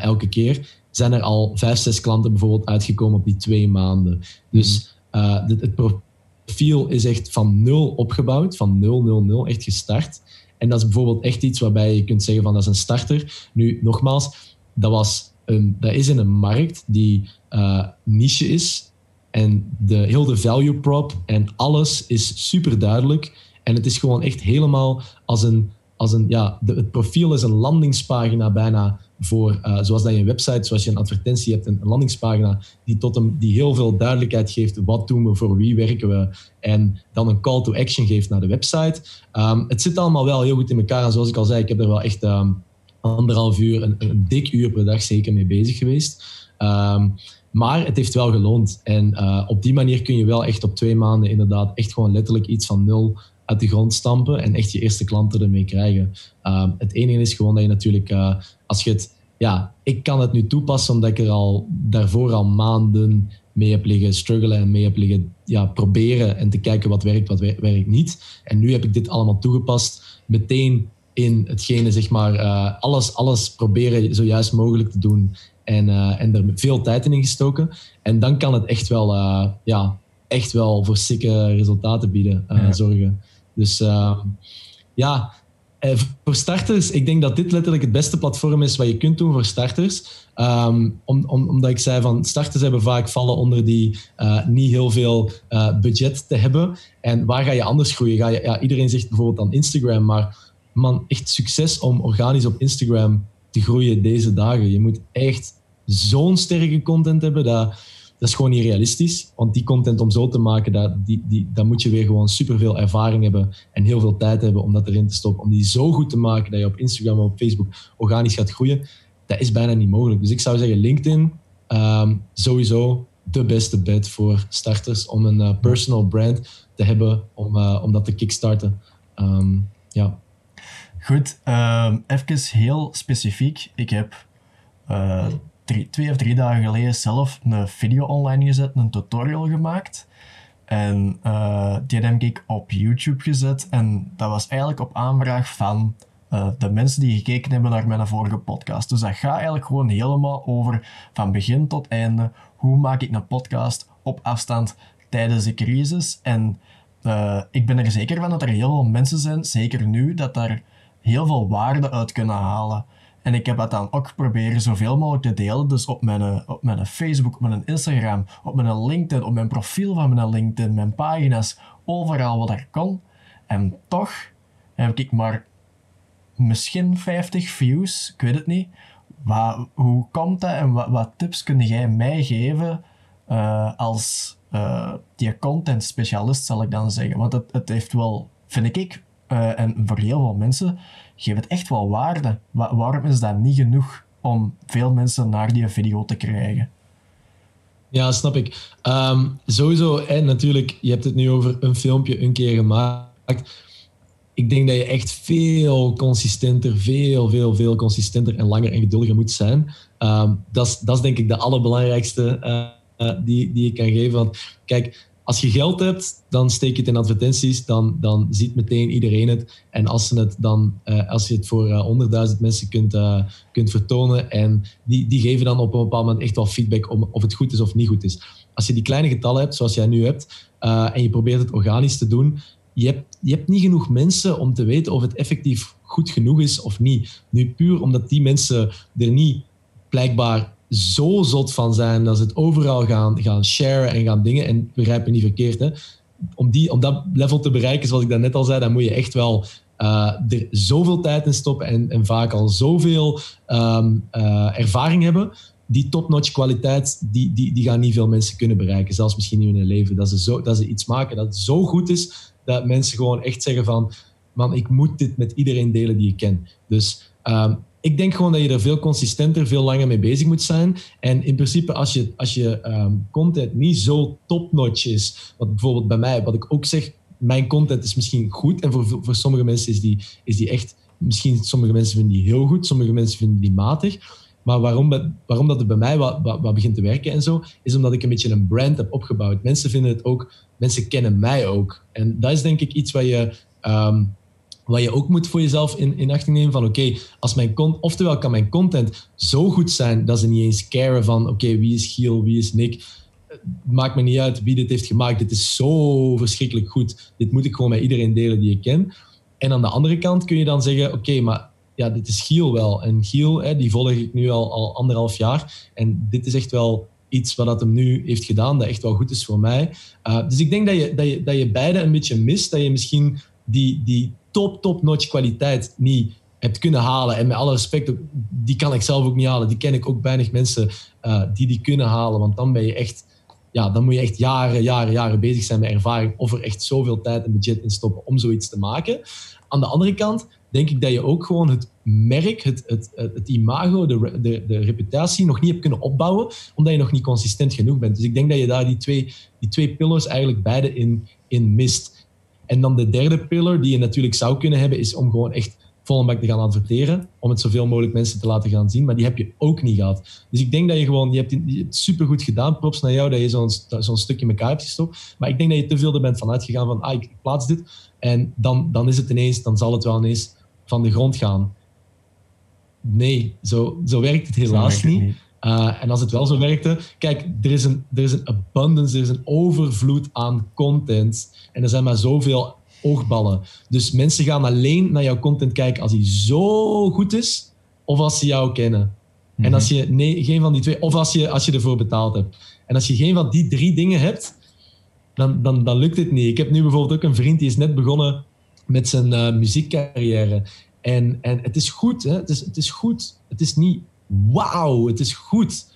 elke keer zijn er al vijf, zes klanten bijvoorbeeld uitgekomen op die twee maanden. Dus uh, het, het profiel is echt van nul opgebouwd, van nul, nul, nul, echt gestart. En dat is bijvoorbeeld echt iets waarbij je kunt zeggen van dat is een starter. Nu, nogmaals, dat, was een, dat is in een markt die uh, niche is. En de, heel de value prop en alles is super duidelijk. En het is gewoon echt helemaal als een, als een ja, de, het profiel is een landingspagina bijna voor, uh, zoals dat je een website, zoals je een advertentie hebt, een, een landingspagina die, tot een, die heel veel duidelijkheid geeft. Wat doen we, voor wie werken we? En dan een call to action geeft naar de website. Um, het zit allemaal wel heel goed in elkaar. En zoals ik al zei, ik heb er wel echt um, anderhalf uur, een, een, dik uur per dag zeker mee bezig geweest. Um, maar het heeft wel geloond. En uh, op die manier kun je wel echt op twee maanden inderdaad echt gewoon letterlijk iets van nul uit de grond stampen en echt je eerste klanten ermee krijgen. Uh, het enige is gewoon dat je natuurlijk, uh, als je het, ja, ik kan het nu toepassen omdat ik er al daarvoor al maanden mee heb liggen struggelen en mee heb liggen ja, proberen en te kijken wat werkt, wat werkt niet. En nu heb ik dit allemaal toegepast, meteen in hetgene, zeg maar, uh, alles, alles proberen zo juist mogelijk te doen en, en er veel tijd in gestoken. En dan kan het echt wel, ja, echt wel voor sikke resultaten bieden, ja. zorgen. Dus uh, ja, Eh, voor starters, ik denk dat dit letterlijk het beste platform is wat je kunt doen voor starters. Ehm, om, om, omdat ik zei van starters hebben vaak vallen onder die uh, niet heel veel uh, budget te hebben. En waar ga je anders groeien? Ga je, ja, iedereen zegt bijvoorbeeld aan Instagram, maar man, echt succes om organisch op Instagram te groeien deze dagen. Je moet echt zo'n sterke content hebben dat dat is gewoon niet realistisch. Want die content om zo te maken, dat, die, die, dan moet je weer gewoon superveel ervaring hebben en heel veel tijd hebben om dat erin te stoppen. Om die zo goed te maken dat je op Instagram en op Facebook organisch gaat groeien, dat is bijna niet mogelijk. Dus ik zou zeggen LinkedIn, um, sowieso de beste bet voor starters om een uh, personal brand te hebben om, uh, om dat te kickstarten. Um, ja. Goed, um, even heel specifiek. Ik heb uh, drie, twee of drie dagen geleden zelf een video online gezet, een tutorial gemaakt. En uh, die heb ik op YouTube gezet. En dat was eigenlijk op aanvraag van uh, de mensen die gekeken hebben naar mijn vorige podcast. Dus dat gaat eigenlijk gewoon helemaal over van begin tot einde. Hoe maak ik een podcast op afstand tijdens de crisis? En uh, ik ben er zeker van dat er heel veel mensen zijn, zeker nu, dat daar heel veel waarde uit kunnen halen. En ik heb dat dan ook proberen zoveel mogelijk te delen. Dus op mijn, op mijn Facebook, op mijn Instagram, op mijn LinkedIn, op mijn profiel van mijn LinkedIn, mijn pagina's, overal wat er kon. En toch heb ik maar misschien 50 views, ik weet het niet. Wat, hoe komt dat en wat, tips kun jij mij geven uh, als uh, content specialist, zal ik dan zeggen? Want het, het heeft wel, vind ik, uh, en voor heel veel mensen, geeft het echt wel waarde. waarom is dat niet genoeg om veel mensen naar die video te krijgen? Ja, snap ik. Um, sowieso, en natuurlijk, je hebt het nu over een filmpje een keer gemaakt. Ik denk dat je echt veel consistenter, veel, veel, veel consistenter en langer en geduldiger moet zijn. Um, dat, is, denk ik de allerbelangrijkste uh, uh, die, die ik kan geven. Want kijk, als je geld hebt, dan steek je het in advertenties, dan, dan ziet meteen iedereen het. En als, ze het dan, uh, als je het voor uh, mensen kunt, uh, kunt vertonen, en die, die geven dan op een bepaald moment echt wel feedback om of het goed is of niet goed is. Als je die kleine getallen hebt, zoals jij nu hebt, en je probeert het organisch te doen, je hebt, je hebt niet genoeg mensen om te weten of het effectief goed genoeg is of niet. Nu puur omdat die mensen er niet blijkbaar zo zot van zijn dat ze het overal gaan, gaan sharen en gaan dingen. En begrijp me niet verkeerd, hè. Om, die, om dat level te bereiken, zoals ik dat net al zei, dan moet je echt wel uh, er zoveel tijd in stoppen en, en vaak al zoveel um, uh, ervaring hebben. Die top-notch kwaliteit, die, die, die gaan niet veel mensen kunnen bereiken. Zelfs misschien niet in hun leven. Dat ze, zo, dat ze iets maken dat zo goed is, dat mensen gewoon echt zeggen van... Man, ik moet dit met iedereen delen die ik ken. Dus um, ik denk gewoon dat je er veel consistenter, veel langer mee bezig moet zijn. En in principe, als je, als je um, content niet zo top-notch is, wat bijvoorbeeld bij mij, wat ik ook zeg, mijn content is misschien goed. En voor, voor sommige mensen is die, is die echt, misschien sommige mensen vinden die heel goed, sommige mensen vinden die matig. Maar waarom, waarom dat het bij mij wat, wat, begint te werken en zo, is omdat ik een beetje een brand heb opgebouwd. Mensen vinden het ook, mensen kennen mij ook. En dat is denk ik iets wat je um, wat je ook moet voor jezelf in, in achting nemen van oké, als mijn oftewel kan mijn content zo goed zijn dat ze niet eens caren van oké, wie is Giel, wie is Nick. Maakt me niet uit wie dit heeft gemaakt. Dit is zo verschrikkelijk goed. Dit moet ik gewoon met iedereen delen die ik ken. En aan de andere kant kun je dan zeggen oké, maar ja, dit is Giel wel. En Giel, hè, die volg ik nu al, al anderhalf jaar. En dit is echt wel iets wat dat hem nu heeft gedaan, dat echt wel goed is voor mij. Uh, dus ik denk dat je, dat, je, dat je beide een beetje mist. Dat je misschien die, die top, top notch kwaliteit niet hebt kunnen halen. En met alle respect, die kan ik zelf ook niet halen. Die ken ik ook weinig mensen uh, die die kunnen halen. Want dan ben je echt, ja, dan moet je echt jaren, jaren, jaren bezig zijn met ervaring. Of er echt zoveel tijd en budget in stoppen om zoiets te maken. Aan de andere kant denk ik dat je ook gewoon het merk, het, het, het imago, de, de, de reputatie nog niet hebt kunnen opbouwen, omdat je nog niet consistent genoeg bent. Dus ik denk dat je daar die twee, die twee pillars eigenlijk beide in, in mist. En dan de derde pillar die je natuurlijk zou kunnen hebben, is om gewoon echt vol bak te gaan adverteren. Om het zoveel mogelijk mensen te laten gaan zien. Maar die heb je ook niet gehad. Dus ik denk dat je gewoon, je hebt, je hebt supergoed gedaan. Props naar jou dat je zo'n zo'n stuk in elkaar hebt gestopt. Maar ik denk dat je te veel er bent van uitgegaan van, ah, ik plaats dit. En dan, dan is het ineens, dan zal het wel ineens van de grond gaan. Nee, zo, zo werkt het helaas niet. Uh, en als het wel zo werkte, kijk, er is, een, er is een abundance, er is een overvloed aan content. En er zijn maar zoveel oogballen. Dus mensen gaan alleen naar jouw content kijken als die zo goed is of als ze jou kennen. En als je nee, geen van die twee, of als je, als je ervoor betaald hebt. En als je geen van die drie dingen hebt, dan, dan, dan lukt het niet. Ik heb nu bijvoorbeeld ook een vriend die is net begonnen met zijn uh, muziekcarrière. En, en het is goed, hè? Het, is, het is goed. Het is niet wauw, het is goed.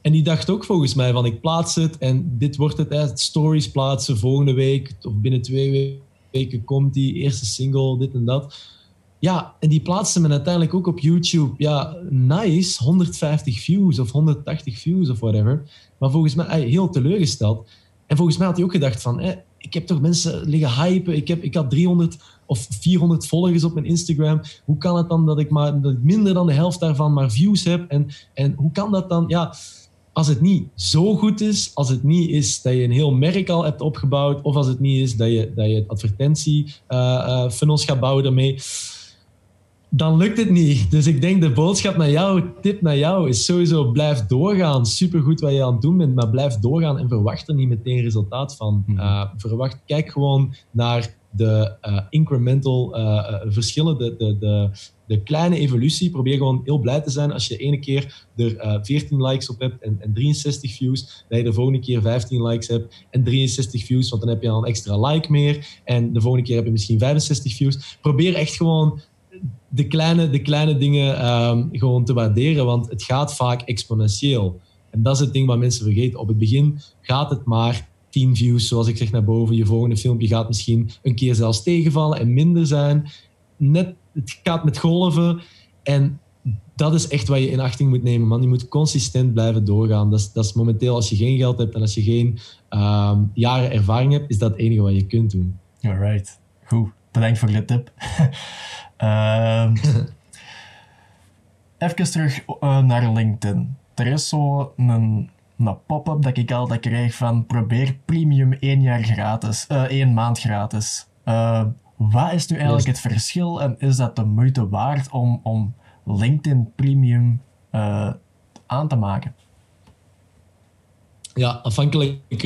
En die dacht ook volgens mij van ik plaats het en dit wordt het. Hè? Stories plaatsen volgende week of binnen twee weken komt die eerste single, dit en dat. Ja, en die plaatste men uiteindelijk ook op YouTube. Ja, nice, 150 views of 180 views of whatever. Maar volgens mij heel teleurgesteld. En volgens mij had hij ook gedacht van, ik heb toch mensen liggen hypen. Ik, heb, ik had 300 of 400 volgers op mijn Instagram. Hoe kan het dan dat ik, maar, dat ik minder dan de helft daarvan maar views heb? En, en hoe kan dat dan? Ja, als het niet zo goed is, als het niet is dat je een heel merk al hebt opgebouwd, of als het niet is dat je, dat je advertentiefunnels uh, uh, gaat bouwen daarmee dan lukt het niet. Dus ik denk de boodschap naar jou, tip naar jou, is sowieso blijf doorgaan. Supergoed wat je aan het doen bent, maar blijf doorgaan en verwacht er niet meteen resultaat van. Uh, verwacht, kijk gewoon naar de uh, incremental uh, verschillen, de, de, de, kleine evolutie. Probeer gewoon heel blij te zijn als je ene keer er 14 likes op hebt en, en 63 views, dat je de volgende keer 15 likes hebt en 63 views, want dan heb je al een extra like meer. En de volgende keer heb je misschien 65 views. Probeer echt gewoon de kleine, de kleine dingen um, gewoon te waarderen, want het gaat vaak exponentieel. En dat is het ding wat mensen vergeten. Op het begin gaat het maar 10 views, zoals ik zeg naar boven. Je volgende filmpje gaat misschien een keer zelfs tegenvallen en minder zijn. Net, het gaat met golven. En dat is echt wat je in achting moet nemen, man. Je moet consistent blijven doorgaan. Dat is, dat is momenteel, als je geen geld hebt en als je geen um, jaren ervaring hebt, is dat het enige wat je kunt doen. Alright, goed. Bedankt voor de tip. Uh, even terug uh, naar LinkedIn. Er is zo een, een pop-up dat ik altijd krijg van probeer premium één jaar gratis, uh, één maand gratis. Uh, wat is nu eigenlijk het verschil en is dat de moeite waard om, om LinkedIn Premium aan te maken? Ja, afhankelijk,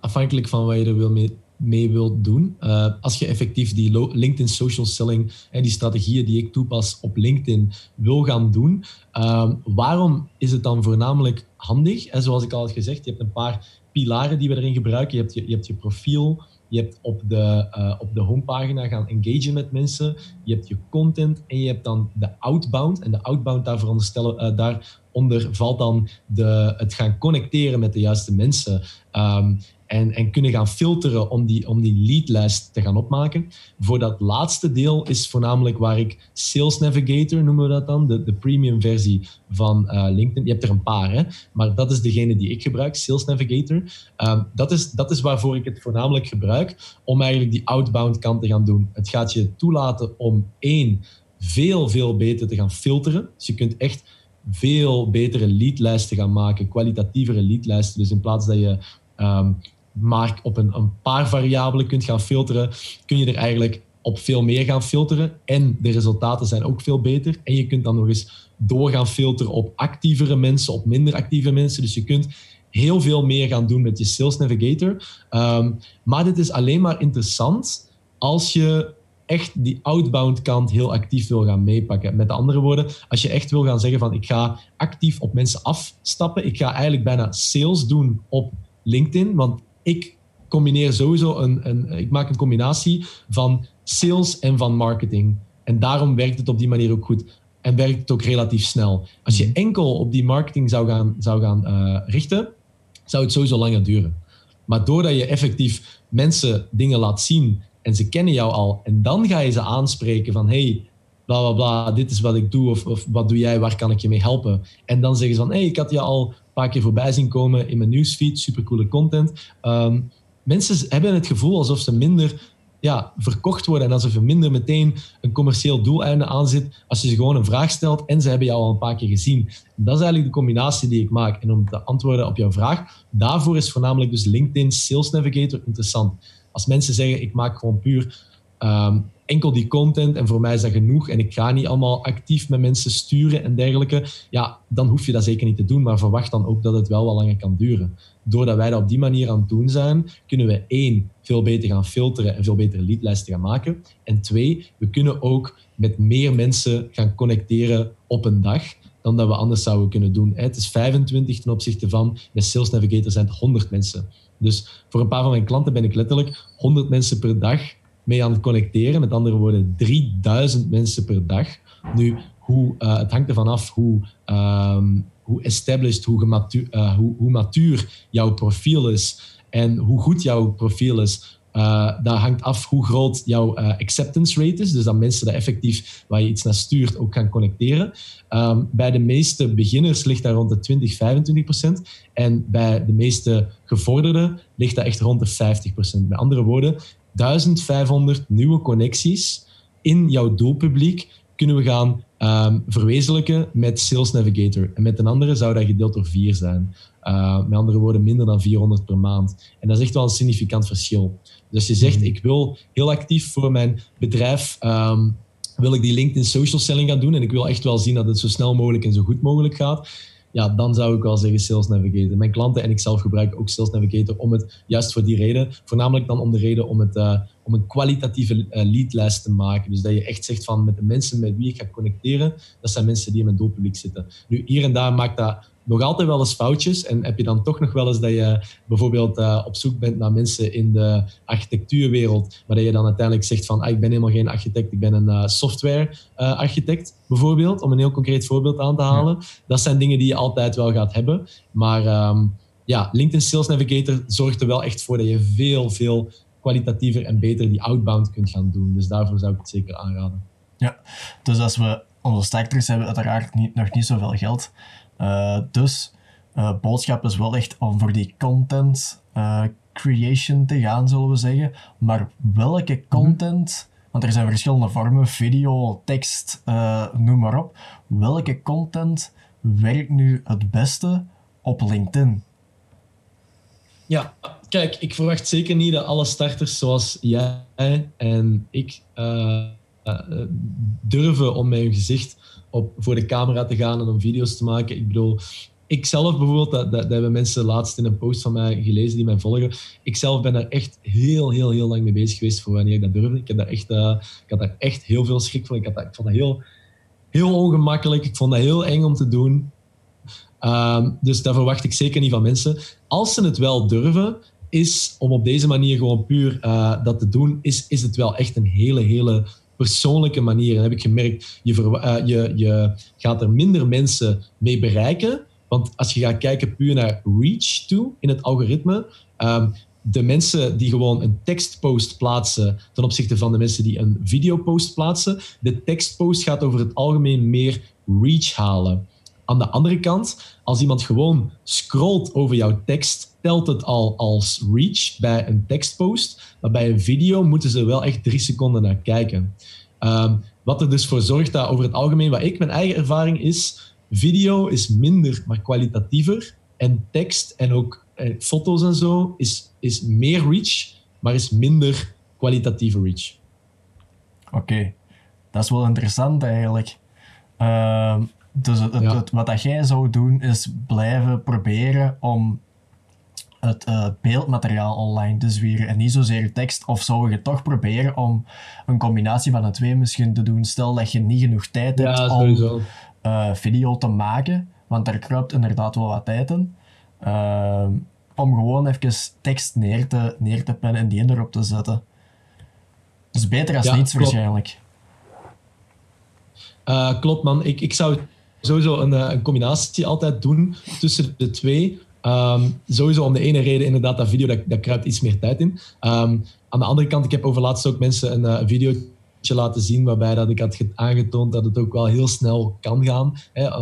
afhankelijk van wat je er wil mee mee wilt doen. Uh, als je effectief die LinkedIn social selling en die strategieën die ik toepas op LinkedIn wil gaan doen, uh, waarom is het dan voornamelijk handig? En zoals ik al had gezegd, je hebt een paar pilaren die we erin gebruiken. Je hebt je, je, hebt je profiel, je hebt op de, uh, op de homepagina gaan engagen met mensen, je hebt je content en je hebt dan de outbound. En de outbound, daar veronderstellen, daaronder valt dan de, het gaan connecteren met de juiste mensen. Um, en, en kunnen gaan filteren om die, om die leadlijst te gaan opmaken. Voor dat laatste deel is voornamelijk waar ik Sales Navigator, noemen we dat dan, de, de premium versie van uh, LinkedIn. Je hebt er een paar, hè? maar dat is degene die ik gebruik, Sales Navigator. Uh, dat, is, dat is waarvoor ik het voornamelijk gebruik, om eigenlijk die outbound kant te gaan doen. Het gaat je toelaten om één, veel, veel beter te gaan filteren. Dus je kunt echt veel betere leadlijsten gaan maken, kwalitatievere leadlijsten. Dus in plaats dat je um, maar op een, een paar variabelen kunt gaan filteren, kun je er eigenlijk op veel meer gaan filteren. En de resultaten zijn ook veel beter. En je kunt dan nog eens door gaan filteren op actievere mensen, op minder actieve mensen. Dus je kunt heel veel meer gaan doen met je Sales Navigator. Um, maar dit is alleen maar interessant als je echt die outbound kant heel actief wil gaan meepakken. Met andere woorden, als je echt wil gaan zeggen van ik ga actief op mensen afstappen, ik ga eigenlijk bijna sales doen op LinkedIn, want ik combineer sowieso een, een, ik maak een combinatie van sales en van marketing. En daarom werkt het op die manier ook goed. En werkt het ook relatief snel. Als je mhm. enkel op die marketing zou gaan, zou gaan uh, richten, zou het sowieso langer duren. Maar doordat je effectief mensen dingen laat zien en ze kennen jou al, en dan ga je ze aanspreken van hey, bla bla bla, dit is wat ik doe, of, of wat doe jij, waar kan ik je mee helpen? En dan zeggen ze van hey, ik had je al paar keer voorbij zien komen in mijn newsfeed. Supercoole content. Um, mensen hebben het gevoel alsof ze minder ja, verkocht worden en alsof er minder meteen een commercieel doeleinde aan zit als je ze gewoon een vraag stelt en ze hebben jou al een paar keer gezien. Dat is eigenlijk de combinatie die ik maak. En om te antwoorden op jouw vraag, daarvoor is voornamelijk dus LinkedIn Sales Navigator interessant. Als mensen zeggen, ik maak gewoon puur ehm, enkel die content en voor mij is dat genoeg en ik ga niet allemaal actief met mensen sturen en dergelijke, ja, dan hoef je dat zeker niet te doen, maar verwacht dan ook dat het wel wat langer kan duren. Doordat wij dat op die manier aan het doen zijn, kunnen we één, veel beter gaan filteren en veel betere leadlijsten gaan maken. En twee, we kunnen ook met meer mensen gaan connecteren op een dag dan dat we anders zouden kunnen doen. Het is 25 ten opzichte van, met Sales Navigator zijn het 100 mensen. Dus voor een paar van mijn klanten ben ik letterlijk 100 mensen per dag mee aan het connecteren. Met andere woorden, 3000 mensen per dag. Nu, hoe, uh, het hangt ervan af hoe, um, hoe established, hoe, gematuur, uh, hoe, hoe matuur jouw profiel is en hoe goed jouw profiel is. Uh, dat hangt af hoe groot jouw acceptance rate is. Dus dat mensen dat effectief, waar je iets naar stuurt, ook gaan connecteren. Um, bij de meeste beginners ligt dat rond de 20, 25 procent. En bij de meeste gevorderden ligt dat echt rond de 50 procent. Met andere woorden, 1500 nieuwe connecties in jouw doelpubliek kunnen we gaan um, verwezenlijken met Sales Navigator. En met een andere zou dat gedeeld door vier zijn. Uh, met andere woorden, minder dan 400 per maand. En dat is echt wel een significant verschil. Dus als je zegt, mhm. ik wil heel actief voor mijn bedrijf, um, wil ik die LinkedIn social selling gaan doen en ik wil echt wel zien dat het zo snel mogelijk en zo goed mogelijk gaat ja, dan zou ik wel zeggen Sales Navigator. Mijn klanten en ik zelf gebruiken ook Sales Navigator om het juist voor die reden, voornamelijk dan om de reden om, het, uh, om een kwalitatieve uh, leadlijst te maken. Dus dat je echt zegt van met de mensen met wie ik ga connecteren, dat zijn mensen die in mijn doelpubliek zitten. Nu, hier en daar maakt dat nog altijd wel eens foutjes. En heb je dan toch nog wel eens dat je bijvoorbeeld uh, op zoek bent naar mensen in de architectuurwereld, maar dat je dan uiteindelijk zegt van ah, ik ben helemaal geen architect, ik ben een uh, software uh, architect bijvoorbeeld, om een heel concreet voorbeeld aan te halen. Dat zijn dingen die je altijd wel gaat hebben. Maar um, ja, LinkedIn Sales Navigator zorgt er wel echt voor dat je veel, veel kwalitatiever en beter die outbound kunt gaan doen. Dus daarvoor zou ik het zeker aanraden. Ja, dus als we onze starters hebben uiteraard niet, nog niet zoveel geld. Uh, dus uh, boodschap is wel echt om voor die content uh, creation te gaan, zullen we zeggen. Maar welke mhm. content, want er zijn verschillende vormen, video, tekst, noem maar op. Welke content werkt nu het beste op LinkedIn? Ja, kijk, ik verwacht zeker niet dat alle starters zoals jij en ik durven om mijn gezicht op, voor de camera te gaan en om video's te maken. Ik bedoel, ik zelf bijvoorbeeld, dat, dat, dat, hebben mensen laatst in een post van mij gelezen die mij volgen. Ik zelf ben daar echt heel, heel, heel lang mee bezig geweest voor wanneer ik dat durfde. Ik, heb daar echt, uh, ik had daar echt heel veel schrik van. Ik, had ik vond dat heel, heel ongemakkelijk. Ik vond dat heel eng om te doen. Um, dus daar verwacht ik zeker niet van mensen. Als ze het wel durven, is om op deze manier gewoon puur dat te doen, is, is het wel echt een hele, hele persoonlijke manier. En heb ik gemerkt, je, uh, je, je gaat er minder mensen mee bereiken. Want als je gaat kijken puur naar reach toe in het algoritme, um, de mensen die gewoon een tekstpost plaatsen ten opzichte van de mensen die een videopost plaatsen, de tekstpost gaat over het algemeen meer reach halen. Aan de andere kant, als iemand gewoon scrolt over jouw tekst, telt het al als reach bij een tekstpost. Maar bij een video moeten ze wel echt drie seconden naar kijken. Um, wat er dus voor zorgt dat over het algemeen, wat ik mijn eigen ervaring is, video is minder, maar kwalitatiever. En tekst en ook eh, foto's en zo is, is meer reach, maar is minder kwalitatieve reach. Oké, dat is wel interessant eigenlijk. Uh, dus het, ja. het, wat dat jij zou doen is blijven proberen om het uh, beeldmateriaal online te zwieren en niet zozeer tekst? Of zou je toch proberen om een combinatie van de twee misschien te doen? Stel dat je niet genoeg tijd hebt ja, om uh, video te maken, want daar kruipt inderdaad wel wat tijd in. Uh, om gewoon even tekst neer te, neer te pennen en die erop te zetten. Dus beter als ja, niets klopt. waarschijnlijk. Uh, klopt man, ik, ik zou sowieso een, een combinatie altijd doen tussen de twee. Um, sowieso om de ene reden, inderdaad, dat video, dat, dat kruipt iets meer tijd in. Um, aan de andere kant, ik heb over laatst ook mensen een uh, video laten zien waarbij dat ik had aangetoond dat het ook wel heel snel kan gaan.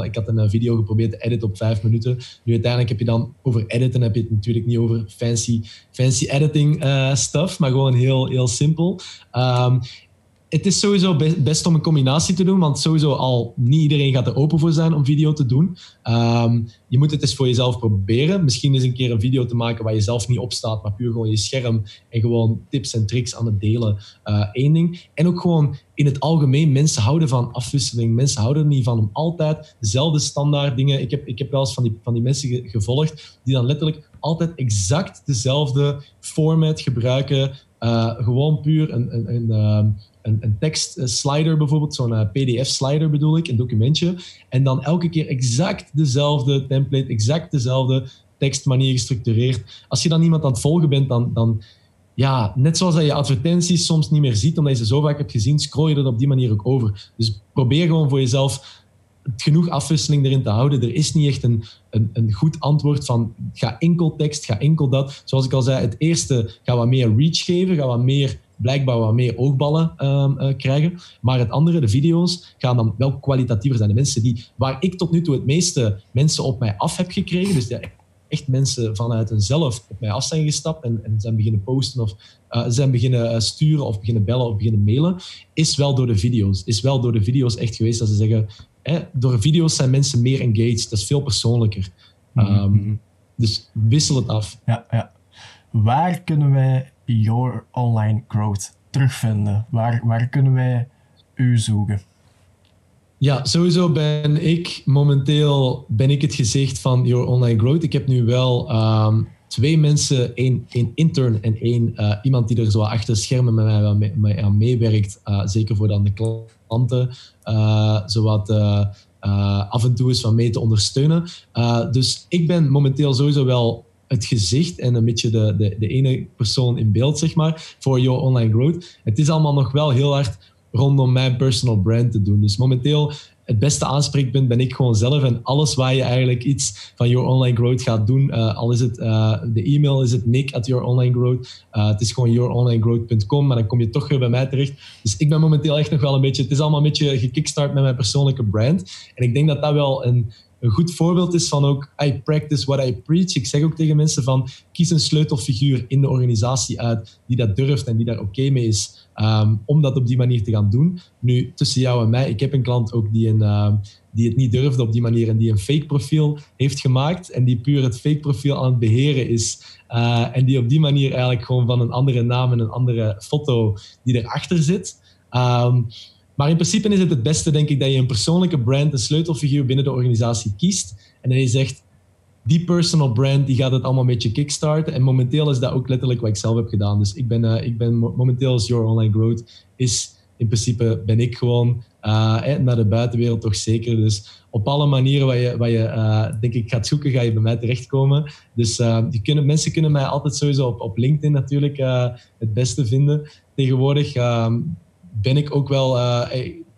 Ik had een eh, video geprobeerd te editen op vijf minuten. Nu uiteindelijk heb je dan over editen heb je het natuurlijk niet over fancy, fancy editing stuff, maar gewoon heel, heel simpel. Um, het is sowieso best om een combinatie te doen, want sowieso al niet iedereen gaat er open voor zijn om video te doen. Um, je moet het eens voor jezelf proberen. Misschien eens een keer een video te maken waar je zelf niet op staat, maar puur gewoon je scherm en gewoon tips en tricks aan het delen. Uh, één ding. En ook gewoon in het algemeen, mensen houden van afwisseling. Mensen houden er niet van om altijd dezelfde standaard dingen. Ik heb, ik heb wel eens van die, van die mensen gevolgd die dan letterlijk altijd exact dezelfde format gebruiken. Uh, gewoon puur een, een, een, ehm, een, tekstslider bijvoorbeeld, zo'n eh, PDF-slider bedoel ik, een documentje. En dan elke keer exact dezelfde template, exact dezelfde tekstmanier gestructureerd. Als je dan iemand aan het volgen bent, dan, dan ja, net zoals dat je advertenties soms niet meer ziet, omdat je ze zo vaak hebt gezien, scroll je er op die manier ook over. Dus probeer gewoon voor jezelf genoeg afwisseling erin te houden. Er is niet echt een, een, een, goed antwoord van ga enkel tekst, ga enkel dat. Zoals ik al zei, het eerste ga wat meer reach geven, ga wat meer blijkbaar wat meer oogballen um, uh, krijgen. Maar het andere, de video's, gaan dan wel kwalitatiever zijn. De mensen die, waar ik tot nu toe het meeste mensen op mij af heb gekregen, dus echt mensen vanuit hunzelf op mij af zijn gestapt en, en zijn beginnen posten of uh, zijn beginnen eh, sturen of beginnen bellen of beginnen mailen, is wel door de video's. Is wel door de video's echt geweest dat ze zeggen, hè, door video's zijn mensen meer engaged. Dat is veel persoonlijker. Um, dus wissel het af. Ja, ja. Waar kunnen wij Your Online Growth terugvinden? Waar, waar kunnen wij u zoeken? Ja, sowieso ben ik momenteel ben ik het gezicht van Your Online Growth. Ik heb nu wel um, twee mensen, één, één intern en één uh, iemand die er zo achter schermen met mij, met mij aan meewerkt. Uh, zeker voor dan de klanten, uh, zowat af en toe eens wat mee te ondersteunen. dus ik ben momenteel sowieso wel het gezicht en een beetje de, de, de ene persoon in beeld, zeg maar, voor your online growth. Het is allemaal nog wel heel hard rondom mijn personal brand te doen. Dus momenteel het beste aanspreekpunt ben ik gewoon zelf. En alles waar je eigenlijk iets van Your Online Growth gaat doen, uh, al is het uh, de e-mail, is het nick at Your Online Growth. Uh, het is gewoon youronlinegrowth.com, maar dan kom je toch weer bij mij terecht. Dus ik ben momenteel echt nog wel een beetje, het is allemaal een beetje gekickstart met mijn persoonlijke brand. En ik denk dat dat wel een, een goed voorbeeld is van ook I practice what I preach. Ik zeg ook tegen mensen van kies een sleutelfiguur in de organisatie uit die dat durft en die daar oké mee is um, om dat op die manier te gaan doen. Nu, tussen jou en mij, ik heb een klant ook die, een, uh, die het niet durfde op die manier en die een fake profiel heeft gemaakt en die puur het fake profiel aan het beheren is. Uh, en die op die manier eigenlijk gewoon van een andere naam en een andere foto die erachter zit. Um, maar in principe is het het beste, denk ik, dat je een persoonlijke brand, een sleutelfiguur binnen de organisatie kiest. En dan je zegt, die personal brand die gaat het allemaal een beetje kickstarten. En momenteel is dat ook letterlijk wat ik zelf heb gedaan. Dus ik ben, uh, ik ben momenteel als Your Online Growth is in principe ben ik gewoon uh, naar de buitenwereld toch zeker. Dus op alle manieren waar je, waar je uh, denk ik gaat zoeken, ga je bij mij terechtkomen. Dus die kunnen, mensen kunnen mij altijd sowieso op, op LinkedIn natuurlijk het beste vinden. Tegenwoordig ehm, ben ik ook wel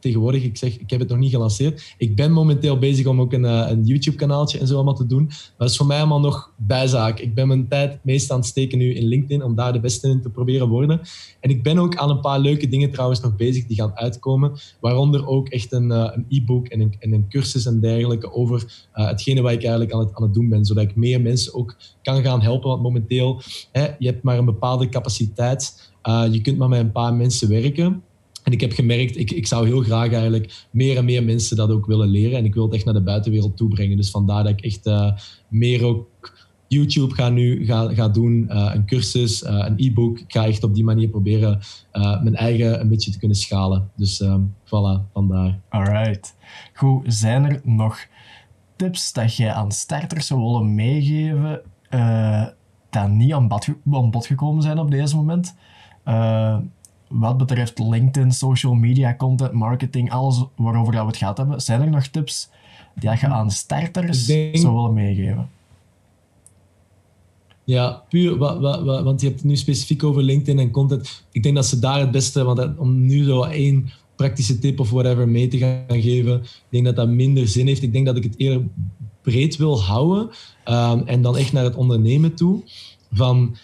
tegenwoordig, ik zeg, ik heb het nog niet gelanceerd. Ik ben momenteel bezig om ook een, eh, een YouTube-kanaaltje en zo allemaal te doen. Maar dat is voor mij allemaal nog bijzaak. Ik ben mijn tijd meestal aan het steken nu in LinkedIn om daar de beste in te proberen worden. En ik ben ook aan een paar leuke dingen trouwens nog bezig die gaan uitkomen. Waaronder ook echt een, uh, een e-book en een, en een cursus en dergelijke over hetgene wat ik eigenlijk aan het, aan het doen ben. Zodat ik meer mensen ook kan gaan helpen. Want momenteel, hè, je hebt maar een bepaalde capaciteit. je kunt maar met een paar mensen werken. En ik heb gemerkt, ik, ik zou heel graag eigenlijk meer en meer mensen dat ook willen leren. En ik wil het echt naar de buitenwereld toe brengen. Dus vandaar dat ik echt uh, meer ook YouTube ga nu ga, ga doen, uh, een cursus, uh, een e-book. Ik ga echt op die manier proberen mijn eigen een beetje te kunnen schalen. Dus um, voilà, vandaar. Alright. Goed, zijn er nog tips dat jij aan starters zou willen meegeven dat niet aan bod, aan bod gekomen zijn op deze moment? Wat betreft LinkedIn, social media, content marketing, alles waarover we het gaat hebben, zijn er nog tips die je aan starters denk... zou willen meegeven? Ja, puur, want je hebt het nu specifiek over LinkedIn en content. Ik denk dat ze daar het beste, want om nu zo één praktische tip of whatever mee te gaan geven, ik denk dat dat minder zin heeft. Ik denk dat ik het eerder breed wil houden um, en dan echt naar het ondernemen toe. Van,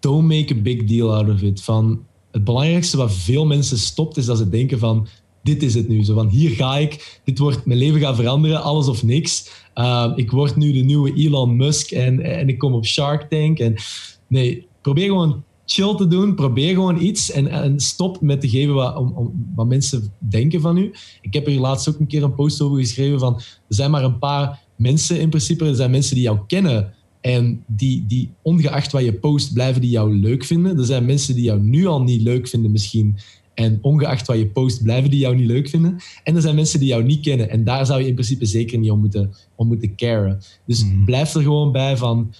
don't make a big deal out of it. Van, het belangrijkste wat veel mensen stopt, is dat ze denken van dit is het nu. Zo van hier ga ik, dit wordt, mijn leven gaat veranderen, alles of niks. Uh, ik word nu de nieuwe Elon Musk en, en ik kom op Shark Tank. En, nee, probeer gewoon chill te doen. Probeer gewoon iets en, en stop met te geven wat, om, om, wat mensen denken van u. Ik heb er laatst ook een keer een post over geschreven van er zijn maar een paar mensen in principe. Er zijn mensen die jou kennen en die, die ongeacht wat je post blijven die jou leuk vinden. Er zijn mensen die jou nu al niet leuk vinden misschien. En ongeacht wat je post, blijven die jou niet leuk vinden. En er zijn mensen die jou niet kennen. En daar zou je in principe zeker niet om moeten, om moeten caren. Dus Mhm. blijf er gewoon bij van...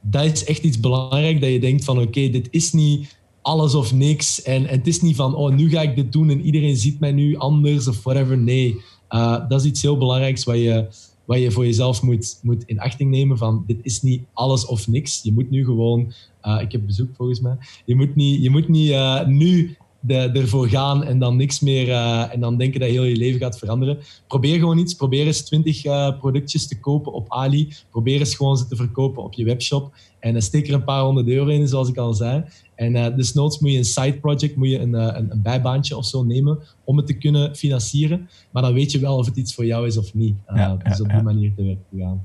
Dat is echt iets belangrijk, dat je denkt van... Oké, dit is niet alles of niks. En, en het is niet van, oh, nu ga ik dit doen en iedereen ziet mij nu anders of whatever. Nee, Uh, dat is iets heel belangrijks wat je, wat je voor jezelf moet, moet in achting nemen van dit is niet alles of niks. Je moet nu gewoon... uh, ik heb bezoek volgens mij. Je moet niet, je moet niet uh, nu de, ervoor gaan en dan niks meer uh, en dan denken dat heel je leven gaat veranderen. Probeer gewoon iets. Probeer eens 20 uh, productjes te kopen op Ali. Probeer eens gewoon ze te verkopen op je webshop. En uh, steek er een paar honderd euro in, zoals ik al zei. En uh, desnoods moet je een side project, moet je een, een, een, bijbaantje of zo nemen om het te kunnen financieren. Maar dan weet je wel of het iets voor jou is of niet. Ja, dus op die ja. manier te werk te gaan.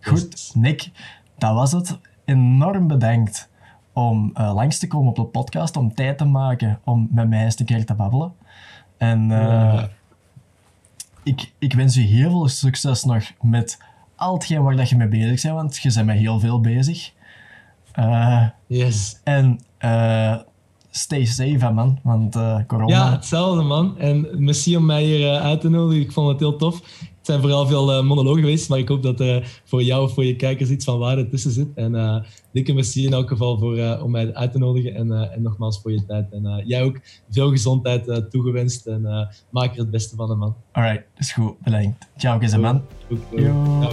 Goed, dus, Nick, dat was het. Enorm bedankt om uh, langs te komen op de podcast, om tijd te maken om met mij eens een keer te babbelen. En uh, ja. ik, ik wens u heel veel succes nog met al hetgeen waar dat je mee bezig bent, want je bent met heel veel bezig. Uh, yes. En stay safe, man, want corona... Ja, hetzelfde, man. En merci om mij hier uit te nodigen. Ik vond het heel tof. Het zijn vooral veel uh, monologen geweest, maar ik hoop dat er uh, voor jou of voor je kijkers iets van waarde tussen zit. En uh, dikke merci in elk geval voor, om mij uit te nodigen en, en nogmaals voor je tijd. En jij ook veel gezondheid toegewenst en maak er het beste van, man. Alright, is goed. Bedankt. Ciao, is man. Goed, goed. Ciao.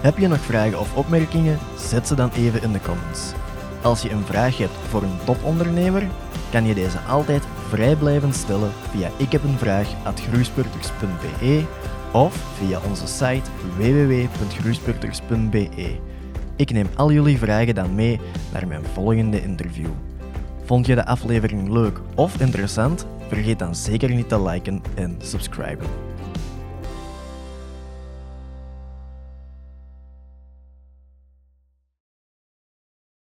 Heb je nog vragen of opmerkingen? Zet ze dan even in de comments. Als je een vraag hebt voor een topondernemer, kan je deze altijd vrij blijven stellen via ikhebenvraag.groeispurters.be of via onze site www.groeispurters.be. Ik neem al jullie vragen dan mee naar mijn volgende interview. Vond je de aflevering leuk of interessant? Vergeet dan zeker niet te liken en subscriben.